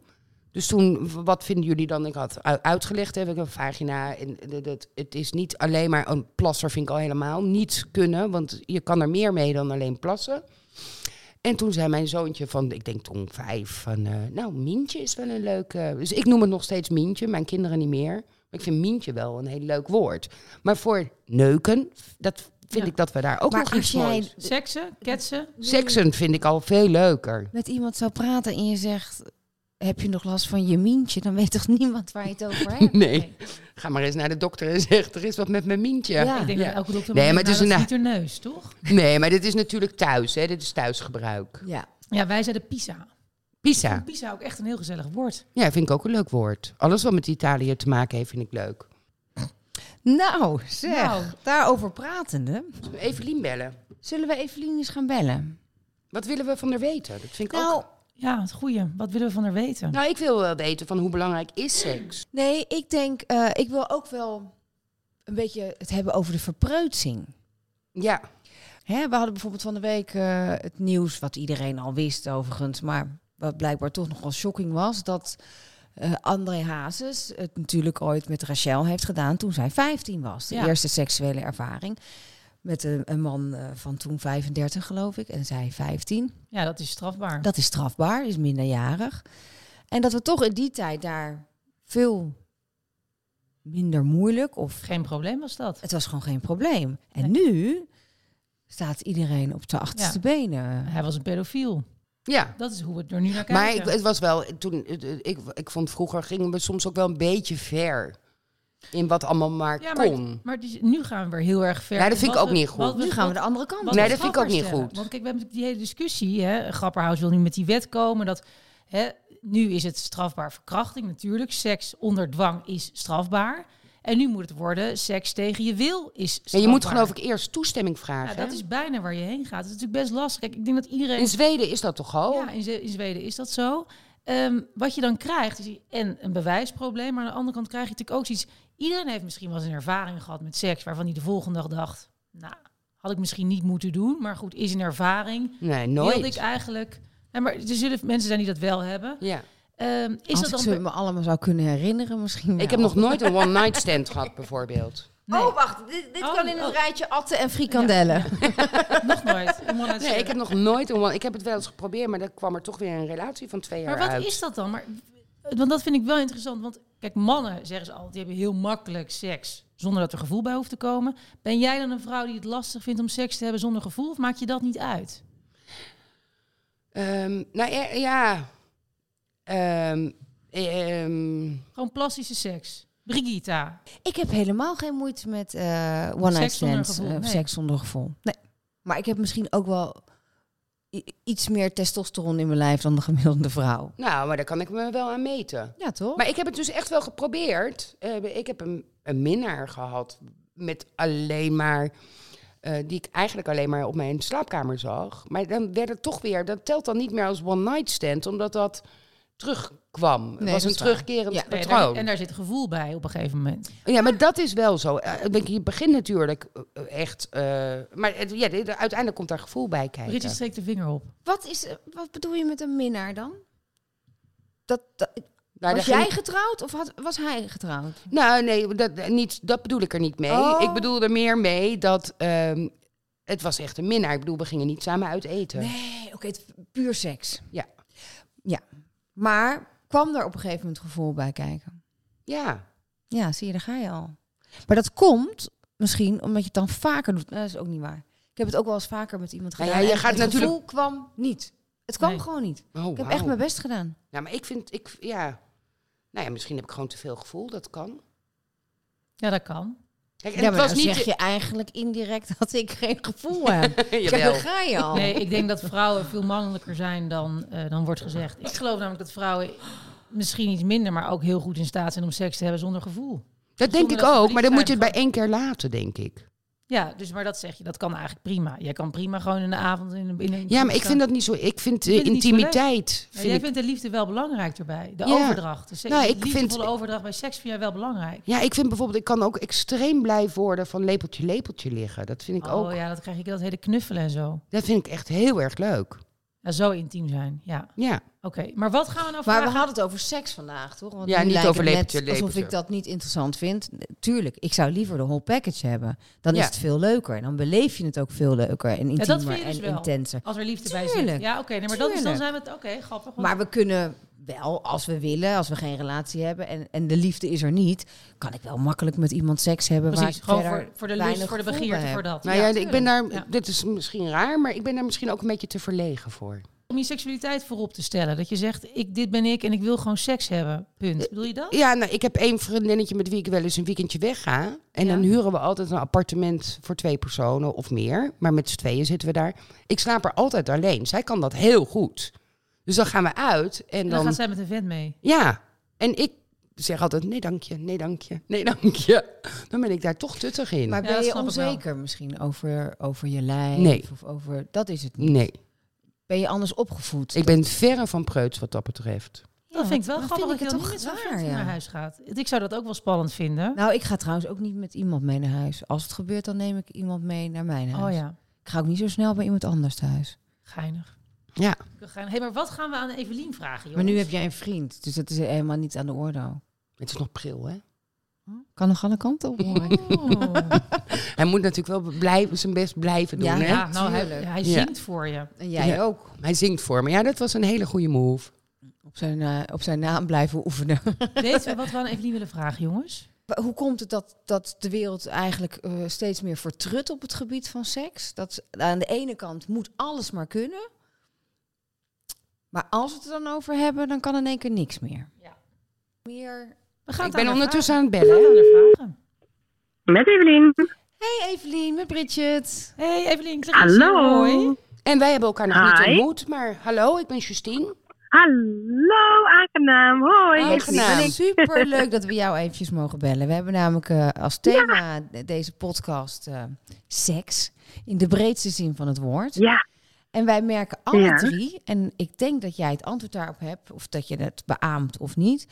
Dus toen, wat vinden jullie dan? Ik had uitgelegd, heb ik een vagina. En dat- het is niet alleen maar een plasser, vind ik al helemaal. Niet kunnen, want je kan er meer mee dan alleen plassen. En toen zei mijn zoontje van, ik denk toen vijf, van... eh, nou, Mientje is wel een leuke... Dus ik noem het nog steeds Mientje, mijn kinderen niet meer. Maar ik vind Mientje wel een heel leuk woord. Maar voor neuken, dat vind Ja. ik dat we daar ook maar nog als iets jij moois... Seksen, ketsen. Seksen vind ik al veel leuker. met iemand zou praten en je zegt... Heb je nog last van je mientje? Dan weet toch niemand waar je het over hebt? Nee. Ga maar eens naar de dokter en zeg, er is wat met mijn mientje. Ja. Ik denk Ja. dat elke dokter Nee, nee, maar het is een- niet haar neus, toch? Nee, maar dit is natuurlijk thuis, hè. Dit is thuisgebruik. Ja. Ja, wij zeiden pisa. Pisa. Pisa ook echt een heel gezellig woord. Ja, vind ik ook een leuk woord. Alles wat met Italië te maken heeft, vind ik leuk. Nou, zeg. Nou. Daarover pratende. Zullen we Evelien bellen? Zullen we Evelien eens gaan bellen? Wat willen we van haar weten? Dat vind ik Nou, ook... Ja, het goeie. Wat willen we van haar weten? Nou, ik wil wel weten van hoe belangrijk is seks? nee, ik denk... eh, ik wil ook wel een beetje het hebben over de verpreutsing. Ja. Hè, we hadden bijvoorbeeld van de week eh, het nieuws, wat iedereen al wist overigens, maar wat blijkbaar toch nogal shocking was, dat eh, André Hazes het natuurlijk ooit met Rachel heeft gedaan toen zij 15 was. De Ja. eerste seksuele ervaring. Met een, een man eh, van toen 35 geloof ik en zij 15. Ja, dat is strafbaar. Dat is strafbaar, is minderjarig. En dat we toch in die tijd daar veel minder moeilijk of Geen probleem was dat. het was gewoon geen probleem. En Nee. nu staat iedereen op de achterste benen. Hij was een pedofiel. Ja. Dat is hoe we er nu naar Maar kijken. ik, het was wel, toen, het- het- ik, ik vond vroeger gingen we soms ook wel een beetje ver. In wat allemaal maar ja, maar, kon. maar die- nu gaan we weer heel erg ver. Ja, dat in vind ik ook we- niet goed. wat Nu gaan we de andere kant. Nee, dat vind ik ook niet goed. Want kijk, we hebben die hele discussie. Hè? Grapperhaus wil nu met die wet komen. Dat, hè, nu is het strafbaar verkrachting natuurlijk. Seks onder dwang is strafbaar. En nu moet het worden, seks tegen je wil is Ja, strafbaar. je moet geloof ik eerst toestemming Ja, vragen. dat hè? is bijna waar je heen gaat. Het is natuurlijk best lastig. Kijk, ik denk dat iedereen... In Zweden is dat toch al? Ja, in, in Zweden is dat zo. Ehm, wat je dan krijgt, is en een bewijsprobleem, maar aan de andere kant krijg je natuurlijk ook zoiets. Iedereen heeft misschien wel eens een ervaring gehad met seks, waarvan hij de volgende dag dacht, nou, had ik misschien niet moeten doen, maar goed, is een ervaring. Nee, nooit. Wilde ik eigenlijk. Nee, maar er zullen mensen zijn die dat wel hebben. Ja. Ehm, is Als dat ik dan? ze me allemaal zou kunnen herinneren misschien Ik heb nog nooit een one-night stand gehad, bijvoorbeeld. Nee, Oh, wacht. Dit, dit Oh, kan in het oh. rijtje atten en frikandellen. nog nooit. Een Nee, ik heb nog nooit een one... Ik heb het wel eens geprobeerd, maar dan kwam er toch weer een relatie van twee jaar Maar wat uit. is dat dan? Maar, want dat vind ik wel interessant. Want kijk, mannen zeggen ze altijd, die hebben heel makkelijk seks. Zonder dat er gevoel bij hoeft te komen. Ben jij dan een vrouw die het lastig vindt om seks te hebben zonder gevoel? Of maak je dat niet uit? Ehm, nou ja... ja. Ehm, ehm, Gewoon plastische seks. Brigitta. Ik heb helemaal geen moeite met eh one-night Seks zonder stands. gevoel, eh, nee. Seks zonder gevoel. Nee. Maar ik heb misschien ook wel iets meer testosteron in mijn lijf dan de gemiddelde vrouw. nou, maar daar kan ik me wel aan meten. Ja, toch? Maar ik heb het dus echt wel geprobeerd. Eh, ik heb een, een minnaar gehad met alleen maar... eh, die ik eigenlijk alleen maar op mijn slaapkamer zag. Maar dan werd het toch weer... Dat telt dan niet meer als one-night stand, omdat dat terugkwam. Het Nee, was een terugkerend Ja. Patroon. daar- en daar zit gevoel bij op een gegeven moment. Ja, maar dat is wel zo. Eh, Je begint natuurlijk eh, echt... eh, maar het- ja, de- de- uiteindelijk komt daar gevoel bij kijken. Bridget steekt de vinger op. Wat, is, wat bedoel je met een minnaar dan? Dat, dat, Nou, Was jij ging- getrouwd of had, was hij getrouwd? Nou, nee, dat, niet, dat bedoel ik er niet mee. Oh. Ik bedoel er meer mee dat ehm, het was echt een minnaar. Ik bedoel, we gingen niet samen uit eten. Nee, oké, het- puur seks. Ja. Ja. Maar kwam er op een gegeven moment gevoel bij kijken? Ja. Ja, zie je, daar ga je al. Maar dat komt misschien omdat je het dan vaker doet. Nou, dat is ook niet waar. Ik heb het ook wel eens vaker met iemand gedaan. ja, je gaat het natuurlijk- gevoel kwam niet. Het kwam Nee. gewoon niet. Oh, Ik heb echt mijn best gedaan. Ja, maar ik vind, ik, ja. Nou ja, misschien heb ik gewoon te veel gevoel. Dat kan. Ja, dat kan. Kijk, en ja, het maar was dan niet. zeg je eigenlijk indirect dat ik geen gevoel heb. Kijk, Jawel. daar ga je al. Nee, ik denk dat vrouwen veel mannelijker zijn dan, eh, dan wordt gezegd. Ik geloof namelijk dat vrouwen misschien iets minder, maar ook heel goed in staat zijn om seks te hebben zonder gevoel. Dat denk ik dat ook, maar dan moet je het bij één keer laten, denk ik. Ja, dus maar dat zeg je, dat kan eigenlijk prima. Jij kan prima gewoon in de avond in een. Ja, maar ik vind dat niet zo. Ik vind eh, leuk? intimiteit. Ja, jij ik- vindt de liefde wel belangrijk erbij. De Ja. overdracht. De, se- Nou, de ik vind- liefdevolle overdracht bij seks vind jij wel belangrijk. Ja, ik vind bijvoorbeeld, ik kan ook extreem blij worden van lepeltje, lepeltje liggen. Dat vind ik oh ook. ja, dat krijg ik dat hele knuffelen en zo. Dat vind ik echt heel erg leuk. Ja, zo intiem zijn. Ja, Ja. oké. Maar wat gaan we nou Maar vragen? we hadden het over seks vandaag, toch? Want Ja, niet lijkt over net lepeltje, Alsof lepeltje. ik dat niet interessant vind. Tuurlijk, ik zou liever de whole package hebben. Dan Ja. is het veel leuker. Dan beleef je het ook veel leuker en intiemer dat vind je dus en wel. intenser. Als er liefde bij zit. Ja, oké. nee, maar dat is, dan zijn we het... Oké, grappig. want- Maar we kunnen wel, als we willen, als we geen relatie hebben en, en de liefde is er niet, kan ik wel makkelijk met iemand seks hebben Precies, waar ik gewoon verder voor, voor de lust, voor de begeerte, voor dat. Nou Ja. ja, ik ben daar, Ja. dit is misschien raar, maar ik ben daar misschien ook een beetje te verlegen voor. Om je seksualiteit voorop te stellen. Dat je zegt, ik, dit ben ik en ik wil gewoon seks hebben. Punt. Bedoel je dat? Ja, nou, ik heb één vriendinnetje met wie ik wel eens een weekendje wegga. En Ja. dan huren we altijd een appartement voor twee personen of meer. Maar met z'n tweeën zitten we daar. Ik slaap er altijd alleen. Zij kan dat heel goed. Dus dan gaan we uit en En dan dan... gaat zij met een vent mee. Ja, en ik zeg altijd nee dank je, nee dank je, nee dank je. Dan ben ik daar toch tuttig in. Maar ben je onzeker misschien over, over je lijf? Nee. Of over, dat is het niet. Nee, Ben je anders opgevoed? ik ben verre van preuts wat dat betreft. Dat vind ik wel grappig vind dat ik je niet toch raar, vent ja. naar huis gaat. Ik zou dat ook wel spannend vinden. Nou, ik ga trouwens ook niet met iemand mee naar huis. Als het gebeurt, dan neem ik iemand mee naar mijn huis. oh ja, Ik ga ook niet zo snel bij iemand anders thuis. geinig. Ja, Hé, hey, maar wat gaan we aan Evelien vragen, jongens? Maar nu heb jij een vriend, dus dat is helemaal niet aan de orde. het is nog pril hè. Kan nog alle kanten op. Oh. Hij moet natuurlijk wel blijven, zijn best blijven doen Ja, hè. Ja, nou, hij, hij Ja. zingt voor je. En jij Ja. ook. Hij zingt voor me. Ja, dat was een hele goede move. Op zijn, eh, op zijn naam blijven oefenen. Weten we wat we aan Evelien willen vragen, jongens? Hoe komt het dat, dat de wereld eigenlijk eh, steeds meer vertrut op het gebied van seks? Dat aan de ene kant moet alles maar kunnen. Maar als we het er dan over hebben, dan kan in één keer niks meer. Ja. Meer... We gaan Ik ben aan ondertussen vragen. aan het bellen. Haar vragen. Met Evelien. Hey Evelien, met Bridget. Hey Evelien, ik zeg eens Hallo. hoi. En wij hebben elkaar nog niet ontmoet. Maar hallo, ik ben Justine. Hallo, aangenaam. Hoi. Aangenaam. Super leuk dat we jou eventjes mogen bellen. We hebben namelijk eh, als thema de- deze podcast eh, seks. In de breedste zin van het woord. Ja, En wij merken alle Ja. drie, en ik denk dat jij het antwoord daarop hebt, of dat je het beaamt of niet.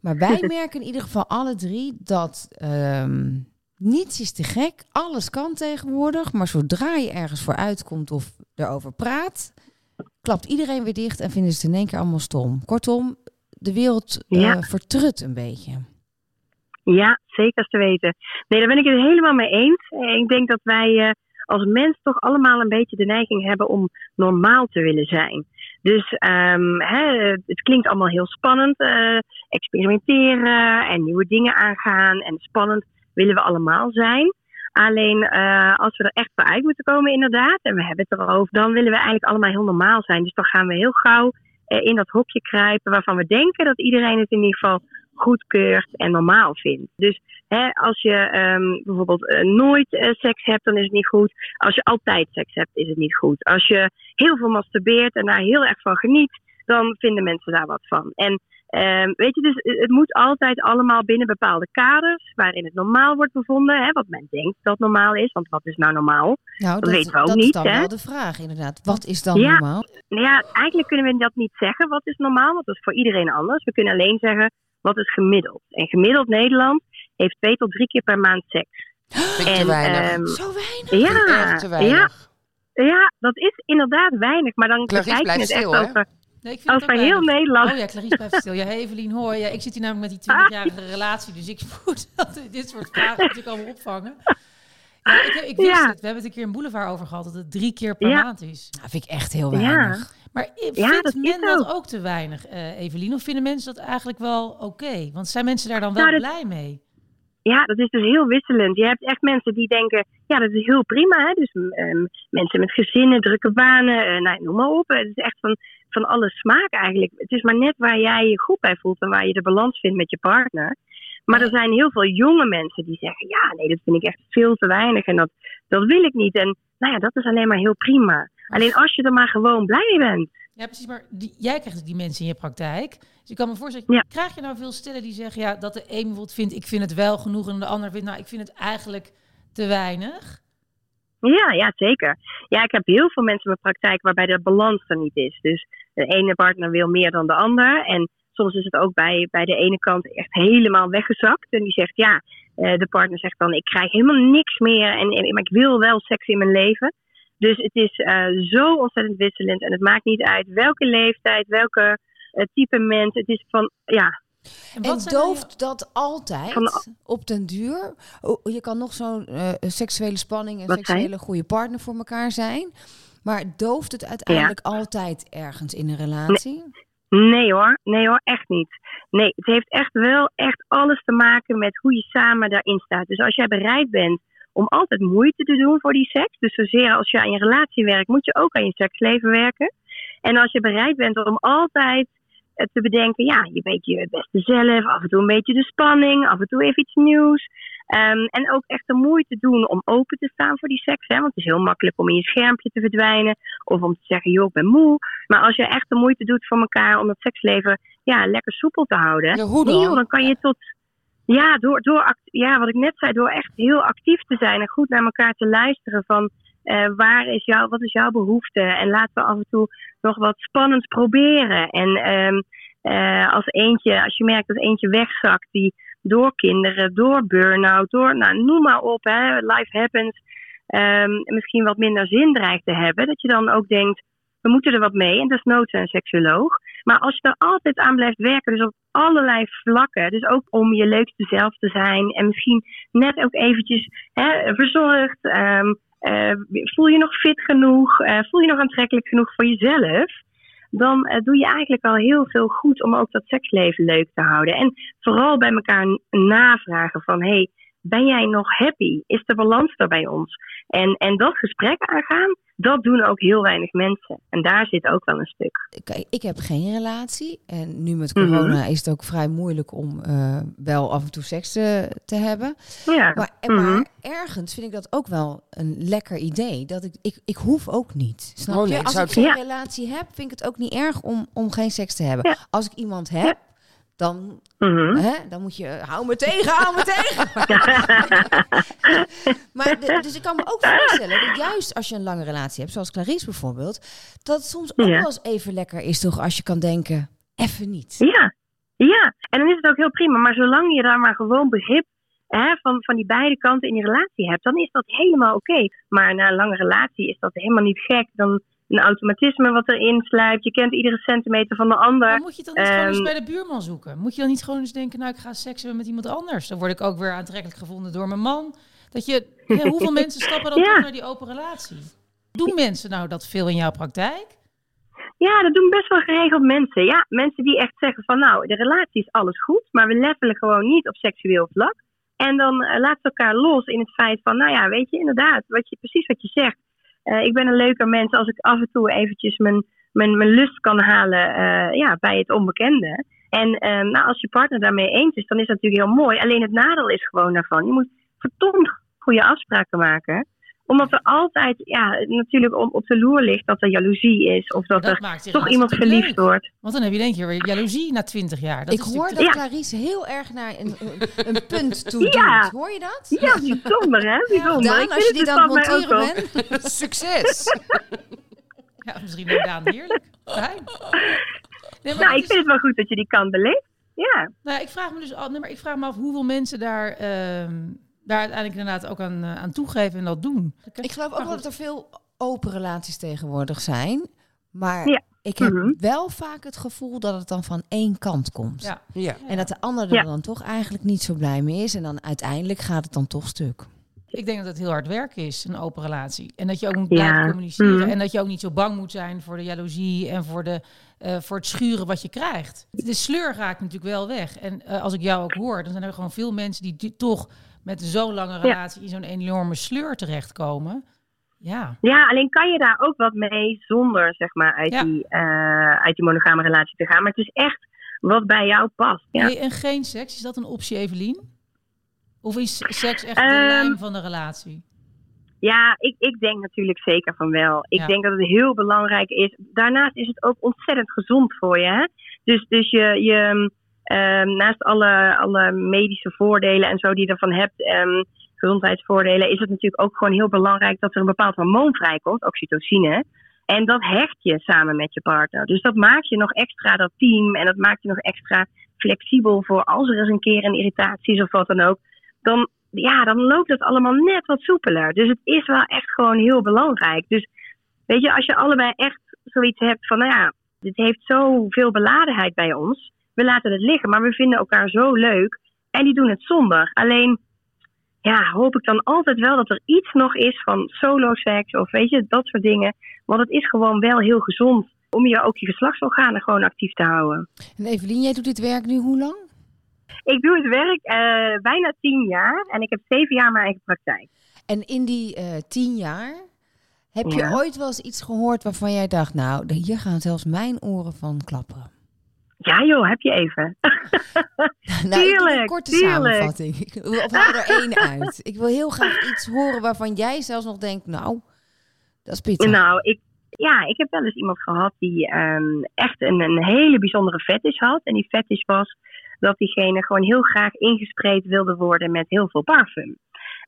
Maar wij merken in ieder geval alle drie dat ehm, niets is te gek, alles kan tegenwoordig, maar zodra je ergens voor uitkomt of erover praat, klapt iedereen weer dicht en vinden ze het in één keer allemaal stom. Kortom, de wereld Ja. vertrut een beetje. ja, zeker te weten. Nee, daar ben ik het helemaal mee eens. Eh, Ik denk dat wij eh, als mens toch allemaal een beetje de neiging hebben om normaal te willen zijn. Dus ehm, het klinkt allemaal heel spannend. eh, experimenteren en nieuwe dingen aangaan. En spannend willen we allemaal zijn. Alleen eh, als we er echt voor uit moeten komen, inderdaad, en we hebben het erover, dan willen we eigenlijk allemaal heel normaal zijn. Dus dan gaan we heel gauw eh, in dat hokje kruipen waarvan we denken dat iedereen het in ieder geval goedkeurt en normaal vindt. Dus hè, als je ehm, bijvoorbeeld eh, nooit eh, seks hebt, dan is het niet goed. Als je altijd seks hebt, is het niet goed. Als je heel veel masturbeert en daar heel erg van geniet, dan vinden mensen daar wat van. En ehm, weet je, dus het het moet altijd allemaal binnen bepaalde kaders, waarin het normaal wordt bevonden, hè, wat men denkt dat normaal is. Want wat is nou normaal? Nou, Dat weten we ook dat niet, is dan hè? wel de vraag, inderdaad. Wat is dan Ja. normaal? Nou ja, eigenlijk kunnen we dat niet zeggen. Wat is normaal? Want dat is voor iedereen anders. We kunnen alleen zeggen wat is gemiddeld. En gemiddeld Nederland heeft twee tot drie keer per maand seks. Vind te weinig. ehm, Zo weinig. Ja, echt te ja, weinig. ja, dat is inderdaad weinig. Maar dan Clarice, bekijk je het echt hè? over. Nee, ik vind heel weinig. Nederland. Oh ja, Clarice blijft stil. Ja, hey, Evelien, hoor. Ja, ik zit hier namelijk met die 20-jarige relatie, dus ik voel dat dit soort vragen natuurlijk allemaal opvangen. Ik, ik wist Ja. het. We hebben het een keer in Boulevard over gehad, dat het drie keer per Ja. maand is. Nou, vind ik echt heel weinig. Maar Ja, vindt dat men dat ook. te weinig, eh Evelien? Of vinden mensen dat eigenlijk wel oké? Want zijn mensen daar dan wel Nou, dat- blij mee? Ja, dat is dus heel wisselend. Je hebt echt mensen die denken, ja, dat is heel prima. Hè? Dus ehm, mensen met gezinnen, drukke banen, eh, nou, noem maar op. Het is echt van, van alle smaak eigenlijk. Het is maar net waar jij je goed bij voelt en waar je de balans vindt met je partner. Maar er zijn heel veel jonge mensen die zeggen, ja, nee, dat vind ik echt veel te weinig en dat, dat wil ik niet. En nou ja, dat is alleen maar heel prima. Alleen als je er maar gewoon blij mee bent. Ja, precies. Maar die, jij krijgt die mensen in je praktijk. Dus ik kan me voorstellen, Ja. krijg je nou veel stellen die zeggen ja, dat de een bijvoorbeeld vindt, ik vind het wel genoeg. En de ander vindt, nou, ik vind het eigenlijk te weinig. Ja, ja, zeker. Ja, ik heb heel veel mensen in mijn praktijk waarbij de balans er niet is. Dus de ene partner wil meer dan de ander. En soms is het ook bij, bij de ene kant echt helemaal weggezakt. En die zegt ja, eh, de partner zegt dan ik krijg helemaal niks meer. En, en, maar ik wil wel seks in mijn leven. Dus het is eh, zo ontzettend wisselend. En het maakt niet uit welke leeftijd, welke eh, type mens. Het is van, ja, En wat dooft dat altijd Van- op den duur? Oh, je kan nog zo'n eh, seksuele spanning en seksuele goede partner voor elkaar zijn. Maar dooft het uiteindelijk altijd ergens in een relatie? Nee hoor, nee hoor, echt niet. Nee, het heeft echt wel echt alles te maken met hoe je samen daarin staat. Dus als jij bereid bent om altijd moeite te doen voor die seks, dus zozeer als je aan je relatie werkt, moet je ook aan je seksleven werken. En als je bereid bent om altijd eh, te bedenken, ja, je weet je beste zelf, af en toe een beetje de spanning, af en toe even iets nieuws. Ehm, en ook echt de moeite doen om open te staan voor die seks. Hè? Want het is heel makkelijk om in je schermpje te verdwijnen. Of om te zeggen, joh, ik ben moe. Maar als je echt de moeite doet voor elkaar om dat seksleven ja, lekker soepel te houden. Ja, hoe nee, dan? joh, dan kan je tot... Ja, door, door, ja, wat ik net zei, door echt heel actief te zijn en goed naar elkaar te luisteren van eh, waar is jouw, wat is jouw behoefte? En laten we af en toe nog wat spannends proberen. En ehm, eh, als eentje, als je merkt dat eentje wegzakt, die door kinderen, door burn-out, door, nou, noem maar op, hè, life happens, ehm, misschien wat minder zin dreigt te hebben, dat je dan ook denkt, we moeten er wat mee en desnoods een seksuoloog. Maar als je er altijd aan blijft werken, dus op allerlei vlakken, dus ook om je leukste zelf te zijn en misschien net ook eventjes hè, verzorgd, ehm, eh, voel je nog fit genoeg, eh, voel je nog aantrekkelijk genoeg voor jezelf, dan eh, doe je eigenlijk al heel veel goed om ook dat seksleven leuk te houden. En vooral bij elkaar navragen van, hey, ben jij nog happy? Is de balans er bij ons? En, en dat gesprek aangaan, dat doen ook heel weinig mensen. En daar zit ook wel een stuk. Kijk, ik heb geen relatie. En nu met Mhm. corona is het ook vrij moeilijk om eh, wel af en toe seks te, te hebben. Ja. Maar, Mhm. maar ergens vind ik dat ook wel een lekker idee. Dat ik, ik, ik hoef ook niet. Snap Oh, je? nee, ik Als ik geen Ja. relatie heb, vind ik het ook niet erg om, om geen seks te hebben. Ja. Als ik iemand heb, dan, Mhm. hè, dan moet je... Hou me tegen, hou me tegen! maar de- dus ik kan me ook voorstellen dat juist als je een lange relatie hebt, zoals Clarice bijvoorbeeld, dat het soms ook Ja. wel eens even lekker is toch als je kan denken, even niet. Ja, ja. En dan is het ook heel prima. Maar zolang je daar maar gewoon begrip hè, van, van die beide kanten in je relatie hebt, dan is dat helemaal oké. Maar na een lange relatie is dat helemaal niet gek. Dan een automatisme wat erin sluipt. Je kent iedere centimeter van de ander. Maar moet je het dan niet gewoon eens Ehm, bij de buurman zoeken? Moet je dan niet gewoon eens denken, nou ik ga seks hebben met iemand anders? Dan word ik ook weer aantrekkelijk gevonden door mijn man. Dat je, hoeveel mensen stappen dan Ja. toch naar die open relatie? Doen mensen nou dat veel in jouw praktijk? Ja, dat doen best wel geregeld mensen. Ja, mensen die echt zeggen van nou, de relatie is alles goed, maar we levelen gewoon niet op seksueel vlak. En dan eh, laten we elkaar los in het feit van, nou ja, weet je, inderdaad, wat je, precies wat je zegt. Eh, ik ben een leuker mens als ik af en toe eventjes mijn, mijn, mijn lust kan halen eh, ja, bij het onbekende. En eh, nou, als je partner daarmee eens is, dan is dat natuurlijk heel mooi. Alleen het nadeel is gewoon daarvan, je moet verdomd goede afspraken maken omdat er altijd, ja, natuurlijk op, op de loer ligt dat er jaloezie is. Of dat, Dat er toch iemand verliefd leuk. wordt. Want dan heb je denk je weer jaloezie na twintig jaar. Dat ik is hoor dat te- Clarice heel erg naar een, een, punt toe Ja. doet. Hoor je dat? Ja, bijzonder hè? Bijzonder. Daan, Ik als je dit het aan het monteren bent, succes! Ja, misschien ook Daan heerlijk. Fijn. Nee, Nou, ik is- vind het wel goed dat je die kant beleeft. Ja. Nou, ik vraag me dus al, nee, maar ik vraag me af hoeveel mensen daar, ehm, daar uiteindelijk inderdaad ook aan, eh, aan toegeven en dat doen. Ik geloof ook wel dat er veel open relaties tegenwoordig zijn. Maar Ja. ik heb Mhm. wel vaak het gevoel dat het dan van één kant komt. Ja. Ja. En dat de ander er Ja. dan toch eigenlijk niet zo blij mee is. En dan uiteindelijk gaat het dan toch stuk. Ik denk dat het heel hard werk is, een open relatie. En dat je ook moet Ja. blijven communiceren. Mhm. En dat je ook niet zo bang moet zijn voor de jaloezie en voor, de, eh, voor het schuren wat je krijgt. De sleur raakt natuurlijk wel weg. En eh, als ik jou ook hoor, dan zijn er gewoon veel mensen die, die toch met zo'n lange relatie in zo'n enorme sleur terechtkomen. Ja, Ja, alleen kan je daar ook wat mee zonder zeg maar uit, Ja. die, eh, uit die monogame relatie te gaan. Maar het is echt wat bij jou past. Ja. En geen seks, is dat een optie, Evelien? Of is seks echt de Ehm, lijm van de relatie? Ja, ik, ik denk natuurlijk zeker van wel. Ik Ja. denk dat het heel belangrijk is. Daarnaast is het ook ontzettend gezond voor je. Hè? Dus, dus je, je ehm, naast alle, alle medische voordelen en zo die je ervan hebt, ehm, gezondheidsvoordelen, is het natuurlijk ook gewoon heel belangrijk dat er een bepaald hormoon vrijkomt, oxytocine. En dat hecht je samen met je partner. Dus dat maakt je nog extra dat team en dat maakt je nog extra flexibel voor als er eens een keer een irritatie is of wat dan ook. Dan, ja, dan loopt het allemaal net wat soepeler. Dus het is wel echt gewoon heel belangrijk. Dus weet je, als je allebei echt zoiets hebt van, nou ja, dit heeft zoveel beladenheid bij ons. We laten het liggen, maar we vinden elkaar zo leuk. En die doen het zonder. Alleen, ja, hoop ik dan altijd wel dat er iets nog is van solo seks of weet je, dat soort dingen. Want het is gewoon wel heel gezond om je ook je geslachtsorganen gewoon actief te houden. En Evelien, jij doet dit werk nu hoe lang? Ik doe het werk eh, bijna tien jaar en ik heb zeven jaar mijn eigen praktijk. En in die eh, tien jaar, heb je ooit wel eens iets gehoord waarvan jij dacht, nou, hier gaan zelfs mijn oren van klapperen? Ja joh, heb je even. Nou, een korte samenvatting. Of haal er één uit. Ik wil heel graag iets horen waarvan jij zelfs nog denkt, nou, dat is pittig. Nou, ik, ja, ik heb wel eens iemand gehad die ehm, echt een, een hele bijzondere fetish had. En die fetish was dat diegene gewoon heel graag ingespreid wilde worden met heel veel parfum.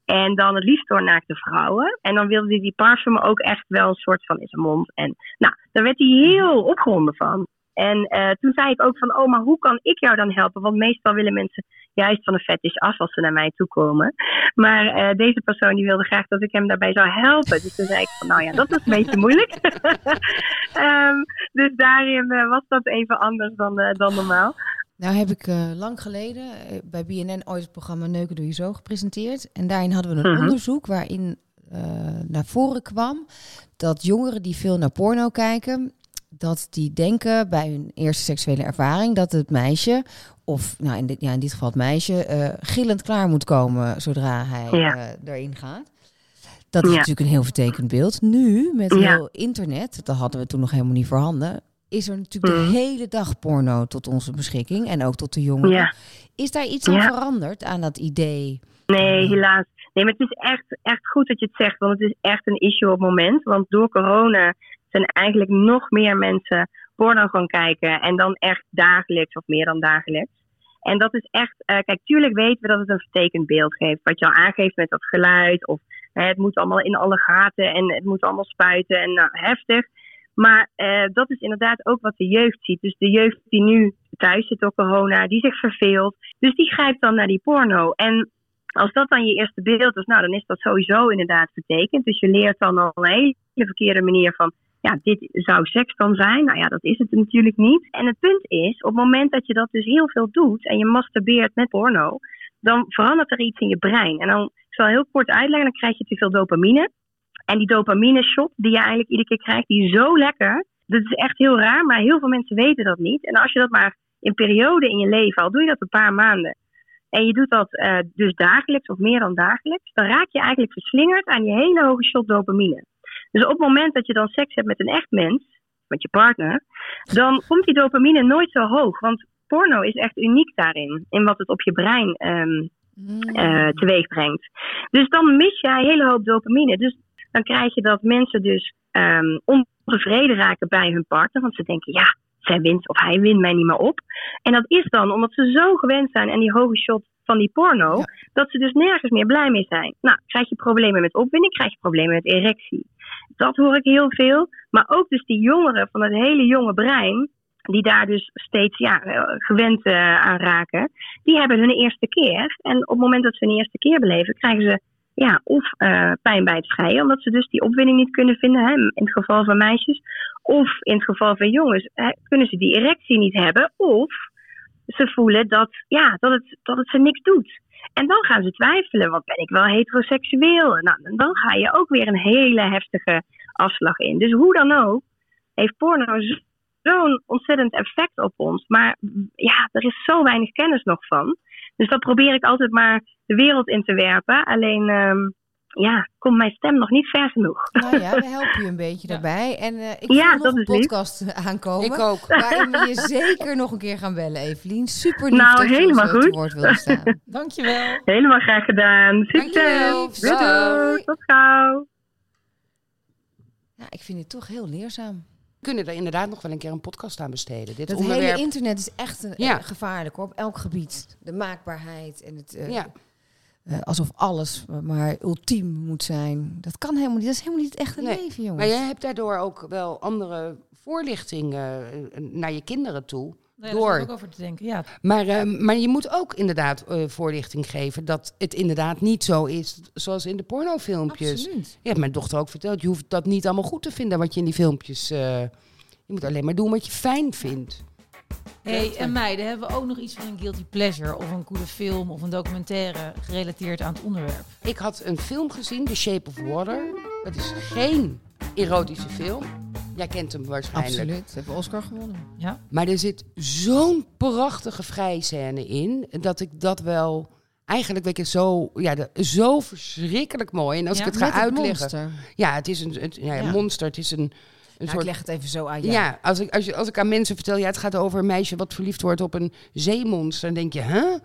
En dan het liefst door naakte vrouwen. En dan wilde hij die parfum ook echt wel een soort van in zijn mond. En nou, daar werd hij heel opgewonden van. En eh, toen zei ik ook van, oh, maar hoe kan ik jou dan helpen? Want meestal willen mensen juist van een fetish af als ze naar mij toe komen. Maar eh, deze persoon die wilde graag dat ik hem daarbij zou helpen. Dus toen zei ik van, nou ja, dat is een beetje moeilijk. Ehm, dus daarin eh, was dat even anders dan, dan normaal. Nou heb ik lang geleden bij BNN ooit het programma Neuken Doe Je Zo gepresenteerd. En daarin hadden we een Mhm. onderzoek waarin naar voren kwam dat jongeren die veel naar porno kijken, dat die denken bij hun eerste seksuele ervaring dat het meisje, of nou in dit, ja, in dit geval het meisje, eh, gillend klaar moet komen zodra hij Ja. eh, erin gaat. Dat is Ja. natuurlijk een heel vertekend beeld. Nu, met Ja. heel internet, dat hadden we toen nog helemaal niet voorhanden, is er natuurlijk de hele dag porno tot onze beschikking en ook tot de jongeren. Is daar iets aan veranderd aan dat idee? Nee, helaas. Nee, maar het is echt, echt goed dat je het zegt, want het is echt een issue op het moment. Want door corona zijn eigenlijk nog meer mensen porno gaan kijken. En dan echt dagelijks of meer dan dagelijks. En dat is echt, eh, kijk, tuurlijk weten we dat het een vertekend beeld geeft. Wat je al aangeeft met dat geluid. Of hè, het moet allemaal in alle gaten en het moet allemaal spuiten en nou, heftig. Maar eh, dat is inderdaad ook wat de jeugd ziet. Dus de jeugd die nu thuis zit door corona, die zich verveelt. Dus die grijpt dan naar die porno. En als dat dan je eerste beeld is, nou, dan is dat sowieso inderdaad vertekend. Dus je leert dan al een hele verkeerde manier van, ja, dit zou seks dan zijn. Nou ja, dat is het natuurlijk niet. En het punt is, op het moment dat je dat dus heel veel doet en je masturbeert met porno, dan verandert er iets in je brein. En dan, ik zal heel kort uitleggen, dan krijg je te veel dopamine. En die dopamine shot die je eigenlijk iedere keer krijgt, die is zo lekker. Dat is echt heel raar, maar heel veel mensen weten dat niet. En als je dat maar in periode in je leven, al doe je dat een paar maanden, en je doet dat eh, dus dagelijks of meer dan dagelijks, dan raak je eigenlijk verslingerd aan die hele hoge shot dopamine. Dus op het moment dat je dan seks hebt met een echt mens, met je partner, dan komt die dopamine nooit zo hoog. Want porno is echt uniek daarin, in wat het op je brein ehm eh, teweeg brengt. Dus dan mis je een hele hoop dopamine. Dus dan krijg je dat mensen dus ehm, ontevreden raken bij hun partner. Want ze denken, ja, zij wint of hij wint mij niet meer op. En dat is dan omdat ze zo gewend zijn aan die hoge shot van die porno, dat ze dus nergens meer blij mee zijn. Nou, krijg je problemen met opwinding, krijg je problemen met erectie. Dat hoor ik heel veel. Maar ook dus die jongeren van het hele jonge brein, die daar dus steeds ja, eh, gewend eh, aan raken, die hebben hun eerste keer. En op het moment dat ze hun eerste keer beleven, krijgen ze ja, of eh, pijn bij het vrijen, omdat ze dus die opwinding niet kunnen vinden, hè, in het geval van meisjes. Of in het geval van jongens, hè, kunnen ze die erectie niet hebben, of ze voelen dat, ja, dat, het, dat het ze niks doet. En dan gaan ze twijfelen, want ben ik wel heteroseksueel? Nou, dan ga je ook weer een hele heftige afslag in. Dus hoe dan ook, heeft porno zo- zo'n ontzettend effect op ons. Maar ja, er is zo weinig kennis nog van. Dus dat probeer ik altijd maar de wereld in te werpen. Alleen, ehm, ja, komt mijn stem nog niet ver genoeg. Nou ja, we helpen je een beetje daarbij. En eh, ik Ja, voel nog dat een is lief. podcast aankomen. Ik ook. Waarin we je zeker nog een keer gaan bellen, Evelien. Super lief Nou, dat je helemaal te goed. woord wilde staan. Dankjewel. Helemaal graag gedaan. Succes. Doei, Doei. Tot gauw. Ja, ik vind het toch heel leerzaam. We kunnen er inderdaad nog wel een keer een podcast aan besteden. Dit Dat onderwerp. hele internet is echt een, Ja. eh, gevaarlijk hoor, op elk gebied. De maakbaarheid en het... eh, ja. Eh, alsof alles maar ultiem moet zijn. Dat kan helemaal niet. Dat is helemaal niet het echte Nee, leven, jongens. Maar jij hebt daardoor ook wel andere voorlichting eh, naar je kinderen toe. Nee, daar Door. ik ook over te denken. Ja, Maar, eh, maar je moet ook inderdaad eh, voorlichting geven dat het inderdaad niet zo is zoals in de pornofilmpjes. Absoluut. Je hebt mijn dochter ook verteld, je hoeft dat niet allemaal goed te vinden wat je in die filmpjes... eh, je moet alleen maar doen wat je fijn vindt. Hey, en meiden, hebben we ook nog iets van een guilty pleasure of een coole film of een documentaire gerelateerd aan het onderwerp? Ik had een film gezien, The Shape of Water. Dat is geen erotische film. Jij kent hem waarschijnlijk. Absoluut. Hebben Oscar gewonnen. Ja. Maar er zit zo'n prachtige vrijscène in, dat ik dat wel... Eigenlijk weet je, zo, ja, de, zo verschrikkelijk mooi. En als Ja, ik het ga het uitleggen... monster. Ja, het is een, het, ja, monster. Het is een, een Nou, soort... ik leg het even zo aan ja, jou. als, ik, als, je, als ik aan mensen vertel, ja, het gaat over een meisje wat verliefd wordt op een zeemonster, dan denk je, hè?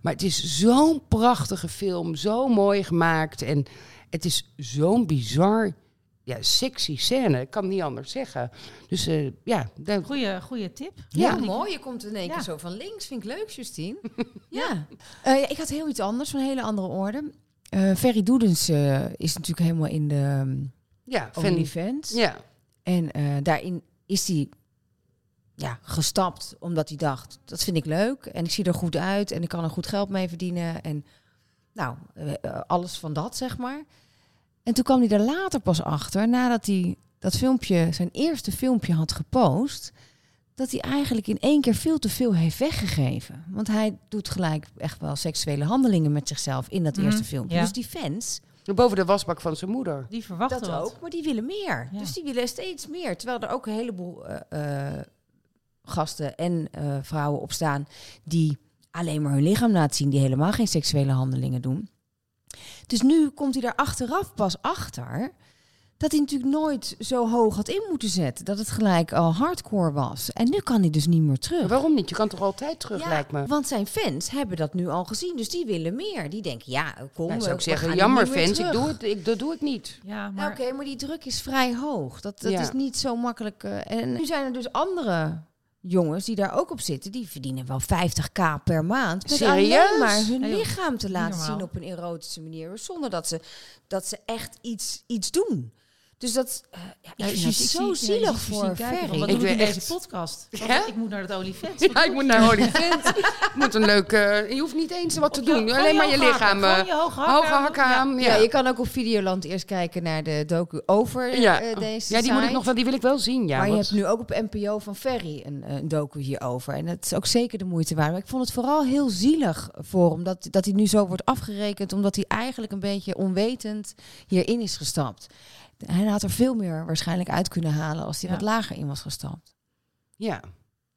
Maar het is zo'n prachtige film, zo mooi gemaakt. En het is zo'n bizar, ja, sexy scène. Ik kan het niet anders zeggen. Dus eh, ja, daar- Goeie, goeie tip. Ja, mooi. Je komt in één Ja. keer zo van links. Vind ik leuk, Justine. ja. Eh, ja, ik had heel iets anders, van een hele andere orde. Eh Ferry Doedens eh, is natuurlijk helemaal in de um, ja, vind, OnlyFans. ja, En eh, daarin is hij ja, gestapt omdat hij dacht, dat vind ik leuk. En ik zie er goed uit en ik kan er goed geld mee verdienen. En nou, eh, eh, alles van dat, zeg maar. En toen kwam hij er later pas achter, nadat hij dat filmpje, zijn eerste filmpje had gepost, dat hij eigenlijk in één keer veel te veel heeft weggegeven. Want hij doet gelijk echt wel seksuele handelingen met zichzelf in dat Mhm, eerste filmpje. ja. Dus die fans, boven de wasbak van zijn moeder. Die verwachten dat wat. ook, maar die willen meer. Ja. Dus die willen steeds meer. Terwijl er ook een heleboel eh, eh, gasten en eh, vrouwen op staan die alleen maar hun lichaam laten zien, die helemaal geen seksuele handelingen doen. Dus nu komt hij daar achteraf pas achter dat hij natuurlijk nooit zo hoog had in moeten zetten. Dat het gelijk al hardcore was. En nu kan hij dus niet meer terug. Maar waarom niet? Je kan toch altijd terug, lijkt me. Want zijn fans hebben dat nu al gezien, dus die willen meer. Die denken, ja, kom, we- zou ik zeggen, jammer fans, ik doe het, ik, dat doe ik niet. Ja, Ja, maar Oké, maar die druk is vrij hoog. Dat, dat Ja. is niet zo makkelijk. eh, en nu zijn er dus andere jongens die daar ook op zitten. Die verdienen wel 50k per maand. Met Serieus? alleen maar hun lichaam te laten zien op een erotische manier. Zonder dat ze, dat ze echt iets, iets doen. Dus dat eh, ja, ik ziet- zo zielig voor Ferry. Wat Ik doe ik in ben deze echt- podcast? Ja? Ik moet naar het OnlyFans. Ja, ik moet naar OnlyFans. Ik moet een leuke... je hoeft niet eens wat te je- doen. Alleen maar je lichaam... hakken. eh, je hoge hakken aan. Ja. Ja, je kan ook op Videoland eerst kijken naar de docu over Ja. eh, deze ja die moet ik nog wel... Die wil ik wel zien, ja. maar je hebt nu ook op NPO van Ferry een, een docu hierover. En dat is ook zeker de moeite waard. Maar ik vond het vooral heel zielig voor hem dat, dat hij nu zo wordt afgerekend. Omdat hij eigenlijk een beetje onwetend hierin is gestapt. Hij had er veel meer waarschijnlijk uit kunnen halen als hij Ja. wat lager in was gestapt. Ja.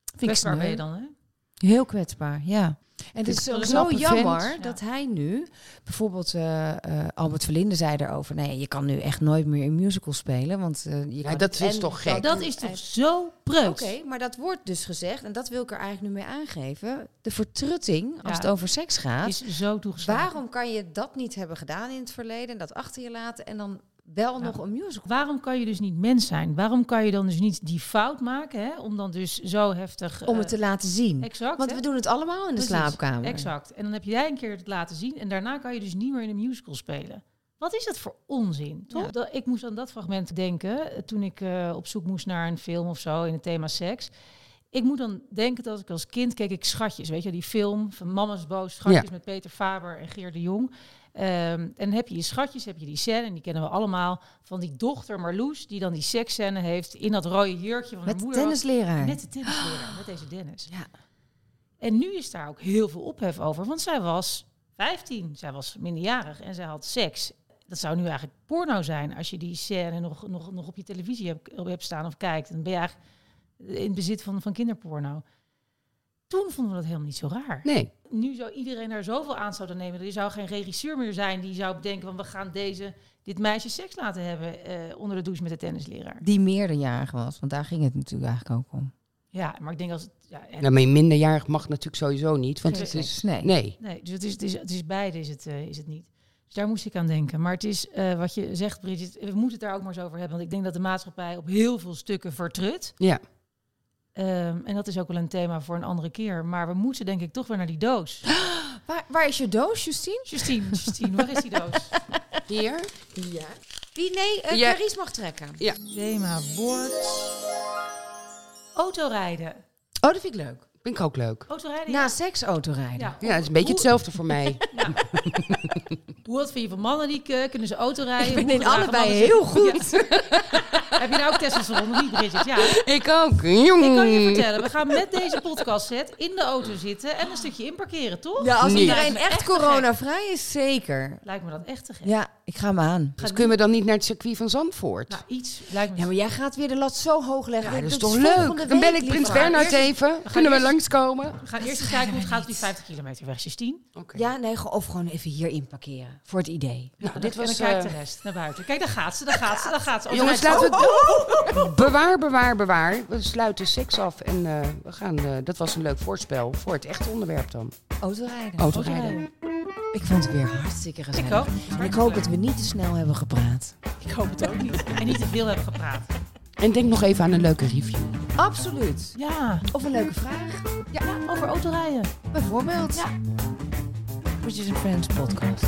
Vind ik Kwetsbaar ben je dan, hè? Heel kwetsbaar, ja. En het is zo, jammer vent. dat hij nu, bijvoorbeeld eh, eh, Albert Verlinde zei erover, nee, je kan nu echt nooit meer in musical spelen, want eh, je Ja, kan dat is toch gek? Dat is toch zo preuts? Oké, maar dat wordt dus gezegd, en dat wil ik er eigenlijk nu mee aangeven. De vertrutting, als Ja. het over seks gaat. Is zo toegeslagen. waarom kan je dat niet hebben gedaan in het verleden en dat achter je laten en dan wel Ja. nog een musical? Waarom kan je dus niet mens zijn? Waarom kan je dan dus niet die fout maken, hè? Om dan dus zo heftig... Om eh, het te laten zien. Exact, Want hè? we doen het allemaal in de Precies, slaapkamer. Exact. En dan heb jij een keer het laten zien en daarna kan je dus niet meer in een musical spelen. Wat is dat voor onzin, toch? Ja. Ik moest aan dat fragment denken eh, toen ik eh, op zoek moest naar een film of zo in het thema seks. Ik moet dan denken dat ik als kind keek ik Schatjes, weet je, die film van Mama's Boos, Schatjes Ja. met Peter Faber en Geer de Jong. Ehm, en dan heb je je schatjes, heb je die scène, en die kennen we allemaal, van die dochter Marloes, die dan die seksscène heeft in dat rode jurkje van Met haar de moeder. tennisleraar. Met de tennisleraar, met deze Dennis. Ja. En nu is daar ook heel veel ophef over, want zij was 15, zij was minderjarig en zij had seks. Dat zou nu eigenlijk porno zijn als je die scène nog, nog, nog op je televisie hebt, hebt staan of kijkt. Dan ben je eigenlijk in bezit van, van kinderporno. Toen vonden we dat helemaal niet zo raar. Nee. Nu zou iedereen daar zoveel aan zouden nemen. Er zou geen regisseur meer zijn die zou bedenken van we gaan deze, dit meisje seks laten hebben eh, onder de douche met de tennisleraar. Die meerderjarig was, want daar ging het natuurlijk eigenlijk ook om. Ja, maar ik denk als het. Ja, en- Nou, maar minderjarig mag natuurlijk sowieso niet. Want het is. Nee. Nee. Nee, dus het is, het is, het is beide is het, eh, is het niet. Dus daar moest ik aan denken. Maar het is eh, wat je zegt, Bridget, we moeten het daar ook maar eens over hebben. Want ik denk dat de maatschappij op heel veel stukken vertrut. Ja. Ehm, en dat is ook wel een thema voor een andere keer. Maar we moeten denk ik toch weer naar die doos. Waar, waar is je doos, Justine? Justine, Justine, waar is die doos? Hier? Ja. Wie? Nee, uh, Ja. Carice mag trekken. Thema wordt autorijden. Oh, dat vind ik leuk. Vind ik ook leuk. Autorijden, Na ja. seks autorijden. ja. Ja, het is een beetje Hoe- hetzelfde voor mij. Hoe wat vind je van mannen die eh, kunnen ze autorijden? Ik ben in allebei heel goed. Heb je nou ook testosteron of niet, Bridget? Ja. ik ook. Ik kan je Jong. vertellen, we gaan met deze podcast set in de auto zitten en een stukje inparkeren, toch? Ja, als Niet. iedereen me echt echt coronavrij is, zeker. Lijkt me dat echt te gek. Ja, ik ga hem aan. Dus kunnen we dan niet naar het circuit van Zandvoort? Nou, iets lijkt me... Ja, maar jij gaat weer de lat zo hoog leggen. Ja, dat is toch leuk? Dan bel ik Prins. Bernhard Eerst- even. Kunnen we langskomen? We gaan eerst eens kijken hoe het gaat op die 50 kilometer weg, Justine. Oké. Ja, nee, of gewoon even hier inparkeren. Voor het idee. Nou, dit dit was, was... en dan kijkt eh, de rest naar buiten. Kijk, daar gaat ze, daar gaat ze, daar gaat ze. Oh, Jongens, gaat laten we het... Bewaar, bewaar, bewaar. We sluiten seks af en eh, we gaan... eh, dat was een leuk voorspel voor het echte onderwerp dan. Autorijden. Autorijden. Ik vond het weer hartstikke gezellig. Ik ook. En ik hoop dat we niet te snel hebben gepraat. Ik hoop het ook niet. En niet te veel hebben gepraat. En denk nog even aan een leuke review. Absoluut. Ja, Of een leuke vraag, ja over autorijden. bijvoorbeeld. Ja. Bridget and Friends podcast.